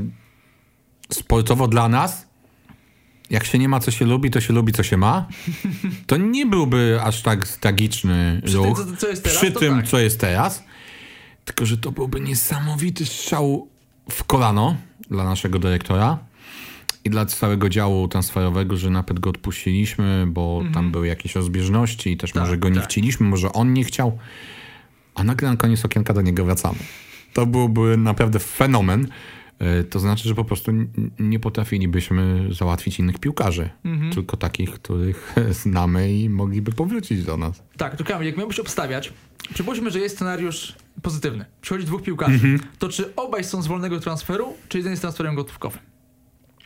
A: sportowo dla nas, jak się nie ma, co się lubi, to się lubi, co się ma. To nie byłby aż tak tragiczny
B: Przy tym,
A: ruch.
B: co- co jest teraz,
A: przy tym,
B: tak.
A: co jest teraz. Tylko, że to byłby niesamowity strzał w kolano dla naszego dyrektora i dla całego działu transferowego, że napęd go odpuściliśmy, bo tam były jakieś rozbieżności i też
B: Mhm. Tak,
A: może go nie
B: tak.
A: chcieliśmy, może on nie chciał, a nagle na koniec okienka do niego wracamy. To byłby naprawdę fenomen. E, To znaczy, że po prostu nie potrafilibyśmy załatwić innych piłkarzy,
B: Mhm.
A: tylko takich, których znamy i mogliby powrócić do nas.
B: Tak, to Kamil, jak miałbyś obstawiać, przypuśćmy, że jest scenariusz pozytywny. Przychodzi dwóch piłkarzy.
A: Mhm.
B: To czy obaj są z wolnego transferu, czy jeden jest transferem gotówkowym?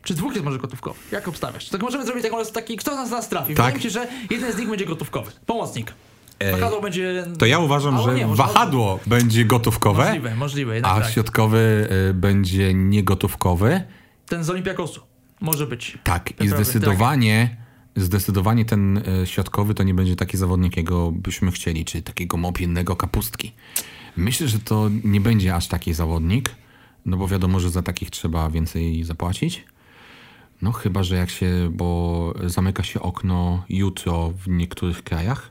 B: Czy dwóch jest może gotówkowy? Jak obstawiasz? Tak możemy zrobić taką, taki, kto z nas nas trafi?
A: Tak.
B: Wydaje mi się, że jeden z nich będzie gotówkowy. Pomocnik. Wahadło będzie...
A: To ja uważam, że
B: nie,
A: wahadło będzie gotówkowe,
B: Możliwe, możliwe,
A: a
B: tak.
A: środkowy y, będzie niegotówkowy.
B: Ten z Olimpiakosu. Może być.
A: Tak, i
B: Ten prawy,
A: zdecydowanie, zdecydowanie ten y, środkowy to nie będzie taki zawodnik, jakiego byśmy chcieli, czy takiego mopiennego kapustki. Myślę, że to nie będzie aż taki zawodnik, no bo wiadomo, że za takich trzeba więcej zapłacić. No chyba, że jak się, bo zamyka się okno jutro w niektórych krajach,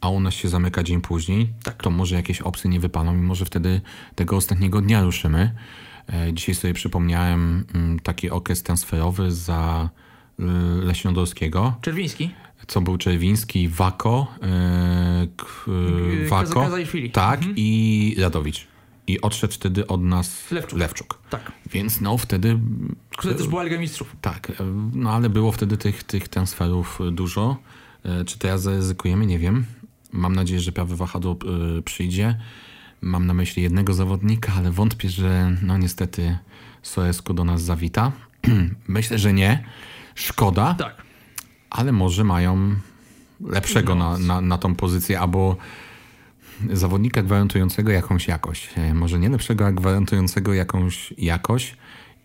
A: a u nas się zamyka dzień później,
B: Mhm. Tak.
A: to może jakieś opcje nie wypalą i może wtedy tego ostatniego dnia ruszymy. E, Dzisiaj sobie przypomniałem mm, taki okres transferowy za y, Leśnodolskiego,
B: Czerwiński.
A: co był Czerwiński, Wako,
B: Yy,
A: Wako,
B: Kazachwili.
A: tak, i Radowicz. I odszedł wtedy od nas
B: Lewczuk.
A: Lewczuk.
B: Tak.
A: Więc no wtedy
B: Która też była Liga Mistrzów.
A: tak, e, no ale było wtedy tych, tych transferów e, dużo. E, Czy teraz zaryzykujemy? Nie wiem. Mam nadzieję, że prawy wahadło przyjdzie. Mam na myśli jednego zawodnika, ale wątpię, że no niestety Soesku do nas zawita. Myślę, że nie. Szkoda,
B: Tak.
A: ale może mają lepszego na, na, na tą pozycję, albo zawodnika gwarantującego jakąś jakość. E, Może nie lepszego, a gwarantującego jakąś jakość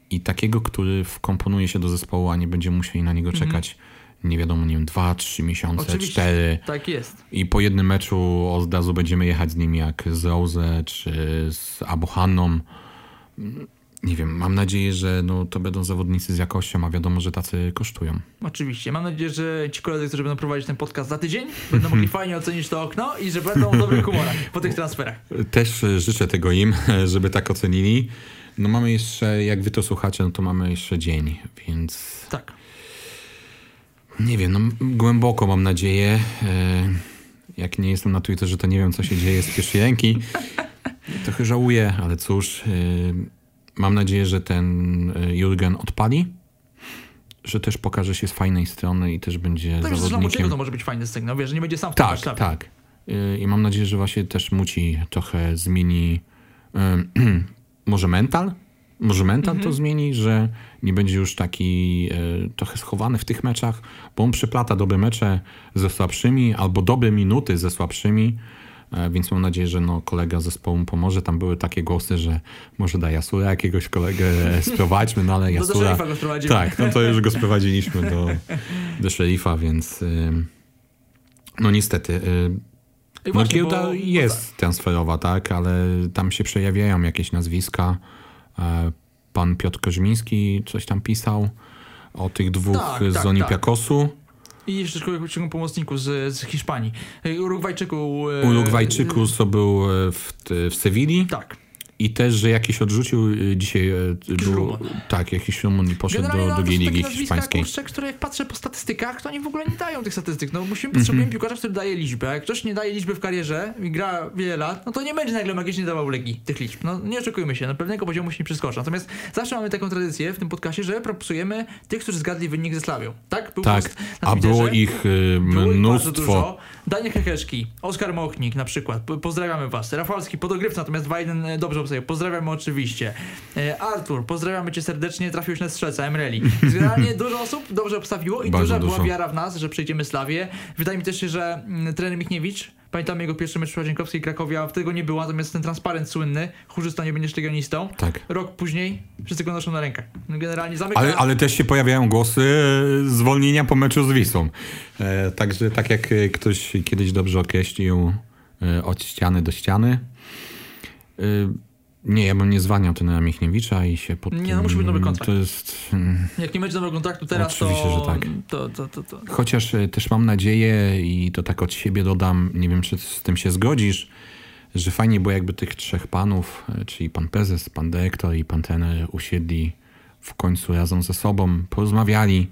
A: i takiego, który wkomponuje się do zespołu, a nie będziemy musieli na niego czekać, nie wiadomo, nie wiem, dwa, trzy miesiące,
B: Oczywiście.
A: cztery.
B: Tak jest.
A: I po jednym meczu od razu będziemy jechać z nim jak z Rose czy z Abuhanną. Nie wiem, mam nadzieję, że no, to będą zawodnicy z jakością, a wiadomo, że tacy kosztują.
B: Oczywiście. Mam nadzieję, że ci koledzy, którzy będą prowadzić ten podcast za tydzień, będą mogli fajnie ocenić to okno i że będą w dobrych humorach po tych transferach.
A: Też e, życzę tego im, żeby tak ocenili. No mamy jeszcze, jak wy to słuchacie, no to mamy jeszcze dzień, więc
B: Tak.
A: nie wiem, no głęboko mam nadzieję. E, Jak nie jestem na Twitterze, to nie wiem, co się dzieje z pierwszej ręki. Trochę żałuję, ale cóż, e, mam nadzieję, że ten e, Jurgen odpali że też pokaże się z fajnej strony i też będzie
B: z
A: zawodnikiem.
B: to może być fajny sygnał, wiesz, że nie będzie sam
A: Tak,
B: wpływać
A: tak. Y, I mam nadzieję, że właśnie też Muci trochę zmieni y, może mental? Może mental
B: Mhm.
A: to zmieni, że nie będzie już taki y, trochę schowany w tych meczach, bo on przyplata dobre mecze ze słabszymi albo dobre minuty ze słabszymi. E, Więc mam nadzieję, że no, kolega z zespołu mu pomoże. Tam były takie głosy, że może da Jasura jakiegoś kolegę sprowadźmy, no ale
B: Do
A: Jasura...
B: szeryfa go sprowadzimy.
A: Tak, no to już go sprowadziliśmy do, do szeryfa, więc ym, no niestety. y, No
B: właśnie,
A: giełda
B: bo-
A: jest transferowa, tak, ale tam się przejawiają jakieś nazwiska. E, Pan Piotr Koźmiński coś tam pisał o tych dwóch
B: Tak,
A: z
B: tak,
A: Olimpiakosu.
B: I jeszcze ciągu pomocniku z, z Hiszpanii. Urugwajczyku. y,
A: Urugwajczyku, co był e, w, w Sewilli
B: Tak.
A: I też, że jakiś odrzucił e, dzisiaj e, był, tak, jakiś i poszedł
B: Generalnie
A: do
B: no,
A: drugiej
B: są takie
A: ligi hiszpańskiej.
B: Kurczę, które jak patrzę po statystykach, to oni w ogóle nie dają tych statystyk. No musimy,
A: Mhm.
B: potrzebujemy piłkarza, który daje liczbę. A jak ktoś nie daje liczby w karierze i gra wiele lat, no to nie będzie nagle magicznie dawał legi tych liczb. No nie oczekujmy się, na pewnego poziomu się nie przeskoczy. Natomiast zawsze mamy taką tradycję w tym podcastie, że propsujemy tych, którzy zgadli wynik ze Slawią. Tak? Był
A: Tak, a było ich e,
B: Było ich
A: mnóstwo.
B: Daniel Hecheszki, Oskar Mochnik na przykład, po- pozdrawiamy was. Rafalski, podogrywca, natomiast 2-1 e, dobrze obstawił, pozdrawiamy oczywiście. E, Artur, pozdrawiamy cię serdecznie, trafiłeś na strzelca, Emreli. Generalnie dużo osób dobrze obstawiło i
A: Bardzo
B: duża była
A: dużo.
B: wiara w nas, że przejdziemy Slawię. Wydaje mi też się, że mm, trener Michniewicz, pamiętamy jego pierwszy mecz w Łazienkowskiej Krakowia, tego nie było, natomiast ten transparent słynny, chórzysta nie będziesz legionistą.
A: Tak.
B: Rok później wszyscy go noszą na rękach. No, Generalnie zamyka...
A: Ale, ale też się pojawiają głosy zwolnienia po meczu z Wisłą. E, także tak jak e, ktoś kiedyś dobrze określił e, od ściany do ściany. E, nie, ja bym nie zwalniał trenera Michniewicza i się pod
B: Nie, no musi być nowy kontrakt.
A: To jest... mm,
B: Jak nie będzie nowego kontraktu teraz,
A: Oczywiście,
B: to,
A: że tak.
B: to, to, to, to,
A: Chociaż e, też mam nadzieję i to tak od siebie dodam, nie wiem czy z tym się zgodzisz, że fajnie było jakby tych trzech panów, e, czyli pan prezes, pan dyrektor i pan trener usiedli w końcu razem ze sobą, porozmawiali.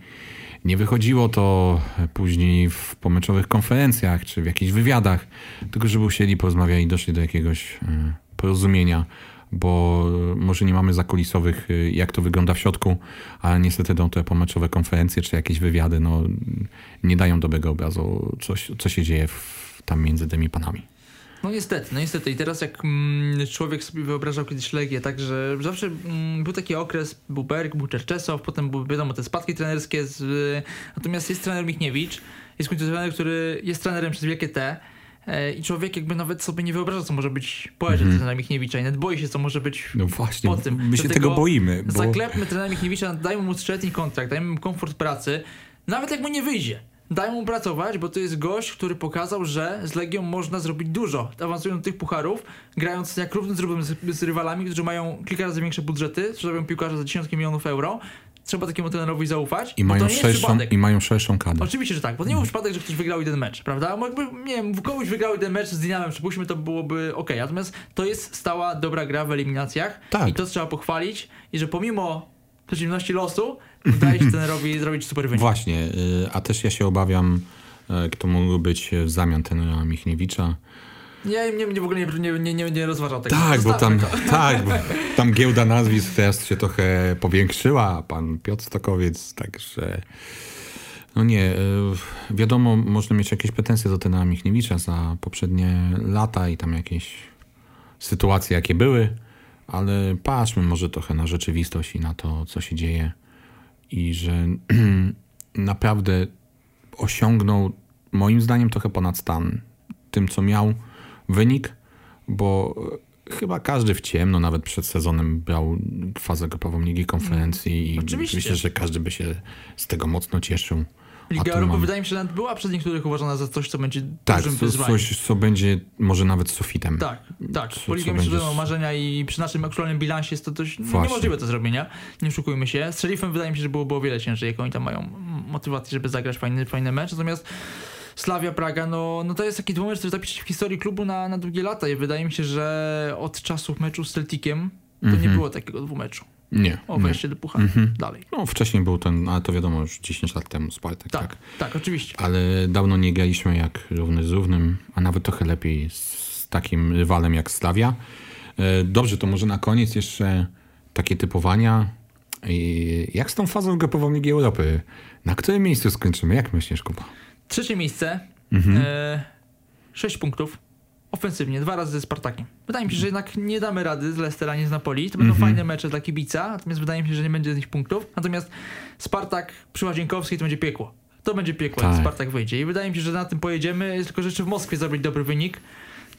A: Nie wychodziło to e, później w pomeczowych konferencjach czy w jakichś wywiadach, tylko żeby usiedli, porozmawiali i doszli do jakiegoś porozumienia, bo może nie mamy zakulisowych, e, jak to wygląda w środku, ale niestety tą te pomeczowe konferencje czy jakieś wywiady no, nie dają dobrego obrazu, co, co się dzieje w, tam między tymi panami.
B: No niestety, no niestety. I teraz jak mm, człowiek sobie wyobrażał kiedyś Legię, tak, że zawsze mm, był taki okres, był Berg, był Czerczesow, potem były, wiadomo, te spadki trenerskie, z, y, natomiast jest trener Michniewicz, jest końcu trener, który jest trenerem przez wielkie T i człowiek jakby nawet sobie nie wyobraża, co może być po erze trenera Michniewicza i nawet boi się, co może być
A: No właśnie,
B: po tym.
A: my się
B: Dlatego
A: tego boimy. Bo...
B: Zaklepmy trenera Michniewicza, dajmy mu trzyletni kontrakt, dajmy mu komfort pracy, nawet jak mu nie wyjdzie. Dajmy mu pracować, bo to jest gość, który pokazał, że z Legią można zrobić dużo. Awansując do tych pucharów, grając jak równy z równym z, z rywalami, którzy mają kilka razy większe budżety, sprzedają piłkarza za dziesiątki milionów euro. Trzeba takiemu trenerowi zaufać.
A: I mają, szerszą. I mają szerszą kadrę.
B: Oczywiście, że tak, bo to nie był przypadek, że ktoś wygrał jeden mecz, prawda? Bo jakby, nie wiem, komuś wygrał jeden mecz z Dynamem, przypuśćmy, to byłoby ok. Natomiast to jest stała, dobra gra w eliminacjach
A: Tak.
B: i to trzeba pochwalić i że pomimo przeciwności losu udaje się trenerowi zrobić super wynik.
A: Właśnie, y, a też ja się obawiam, y, kto mógł być w zamian tenera Michniewicza.
B: Ja nie, nie, w ogóle nie, nie, nie, nie, nie rozważał tego.
A: Tak, bo tam, tak, bo tam giełda nazwisk teraz się trochę powiększyła, a pan Piotr Stokowiec, także... No nie, y, wiadomo, można mieć jakieś pretensje do tenera Michniewicza za poprzednie lata i tam jakieś sytuacje, jakie były, ale patrzmy może trochę na rzeczywistość i na to, co się dzieje i że naprawdę osiągnął moim zdaniem trochę ponad stan tym, co miał wynik, bo e, chyba każdy w ciemno, nawet przed sezonem brał fazę grupową Ligi Konferencji i
B: Oczywiście.
A: myślę, że każdy by się z tego mocno cieszył.
B: Liga Europy
A: mamy-
B: wydaje mi się, że nawet była przez niektórych uważana za coś, co będzie
A: Tak,
B: dużym
A: co,
B: wyzwaniem.
A: coś, co będzie może nawet sufitem.
B: Tak, tak.
A: Co-
B: Po Ligę będą marzenia i przy naszym aktualnym bilansie jest to dość
A: Właśnie.
B: niemożliwe do zrobienia. Nie oszukujmy się. Z Sheriffem wydaje mi się, że było, było o wiele ciężej, jak oni tam mają motywację, żeby zagrać fajny, fajny mecz. Natomiast Slavia Praga, no, no to jest taki dwumecz, który zapisze się w historii klubu na, na długie lata i wydaje mi się, że od czasów meczu z Celticiem to nie
A: Mhm.
B: było takiego dwumeczu.
A: Nie,
B: O wejście do pucharu.
A: Mhm.
B: Dalej.
A: No wcześniej był ten, ale to wiadomo już 10 lat temu Spartak, tak.
B: Tak, tak, oczywiście.
A: Ale dawno nie graliśmy jak równy z równym, a nawet trochę lepiej z takim rywalem jak Slavia. E, Dobrze, to może na koniec jeszcze takie typowania. I jak z tą fazą grupową Ligi Europy? Na którym miejscu skończymy? Jak myślisz, Kuba?
B: Trzecie miejsce,
A: Mhm.
B: e, 6 punktów. Ofensywnie, dwa razy ze Spartakiem. Wydaje mi się, że jednak nie damy rady z Leicester ani z Napoli. To będą
A: Mhm.
B: fajne mecze dla kibica, natomiast wydaje mi się, że nie będzie z nich punktów. Natomiast Spartak przy Łazienkowskiej to będzie piekło. To będzie piekło, jak
A: Tak.
B: Spartak wyjdzie. I wydaje mi się, że na tym pojedziemy, tylko jeszcze w Moskwie zrobić dobry wynik.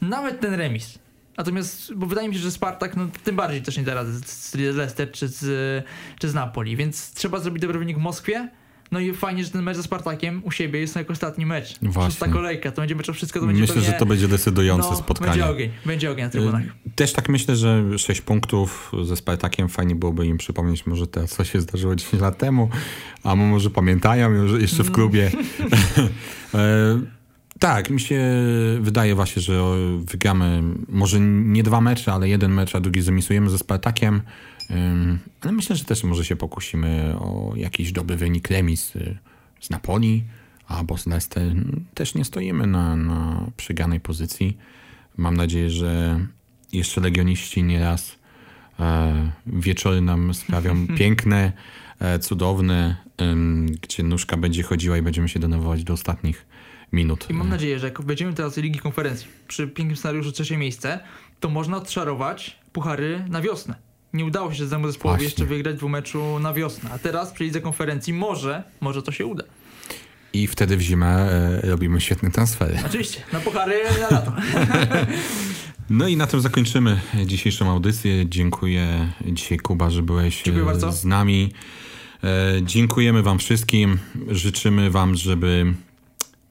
B: Nawet ten remis. Natomiast, bo wydaje mi się, że Spartak no, tym bardziej też nie da rady z, z Leicester czy z, czy z Napoli, więc trzeba zrobić dobry wynik w Moskwie. No i fajnie, że ten mecz ze Spartakiem u siebie jest jako ostatni mecz.
A: Właśnie.
B: Szósta kolejka, to będzie mecz o wszystko, to będzie
A: Myślę,
B: pewnie,
A: że to będzie decydujące
B: no,
A: spotkanie.
B: Będzie ogień, będzie ogień na trybunach.
A: Też tak myślę, że 6 punktów ze Spartakiem fajnie byłoby im przypomnieć może to, co się zdarzyło 10 lat temu, a może pamiętają już jeszcze w klubie. e, tak, mi się wydaje właśnie, że wygramy może nie dwa mecze, ale jeden mecz, a drugi zremisujemy ze Spartakiem. Ale myślę, że też może się pokusimy o jakiś dobry wynik remis y, z Napoli albo z Leicester. Też nie stoimy na, na przegranej pozycji. Mam nadzieję, że jeszcze legioniści nieraz e, wieczory nam sprawią piękne, e, cudowne, gdzie nóżka będzie chodziła i będziemy się denerwować do ostatnich minut.
B: I mam nadzieję, że jak wejdziemy teraz do Ligi Konferencji, przy pięknym scenariuszu trzecie miejsce, to można odszarować puchary na wiosnę. Nie udało się temu zespołowi
A: Właśnie.
B: jeszcze wygrać dwóch meczu na wiosnę, a teraz przy Lidze Konferencji może, może to się uda.
A: I wtedy w zimę e, robimy świetne transfery.
B: Oczywiście, na puchary na lato.
A: No i na tym zakończymy dzisiejszą audycję. Dziękuję dzisiaj Kuba, że byłeś e, z nami. E, Dziękujemy wam wszystkim. Życzymy wam, żeby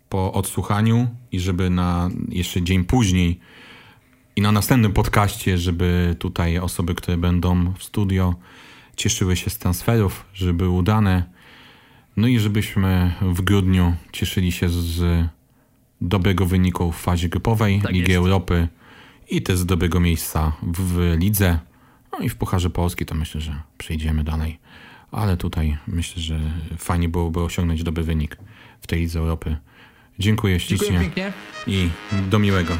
A: po odsłuchaniu i żeby na jeszcze dzień później i na następnym podcaście, żeby tutaj osoby, które będą w studio cieszyły się z transferów, żeby były udane. No i żebyśmy w grudniu cieszyli się z dobrego wyniku w fazie grupowej
B: Tak
A: Ligi
B: jest.
A: Europy i też z dobrego miejsca w, lidze. No i w Pucharze Polski to myślę, że przejdziemy dalej. Ale tutaj myślę, że fajnie byłoby osiągnąć dobry wynik w tej Lidze Europy. Dziękuję
B: Dziękuję
A: ślicznie
B: pięknie.
A: i do miłego.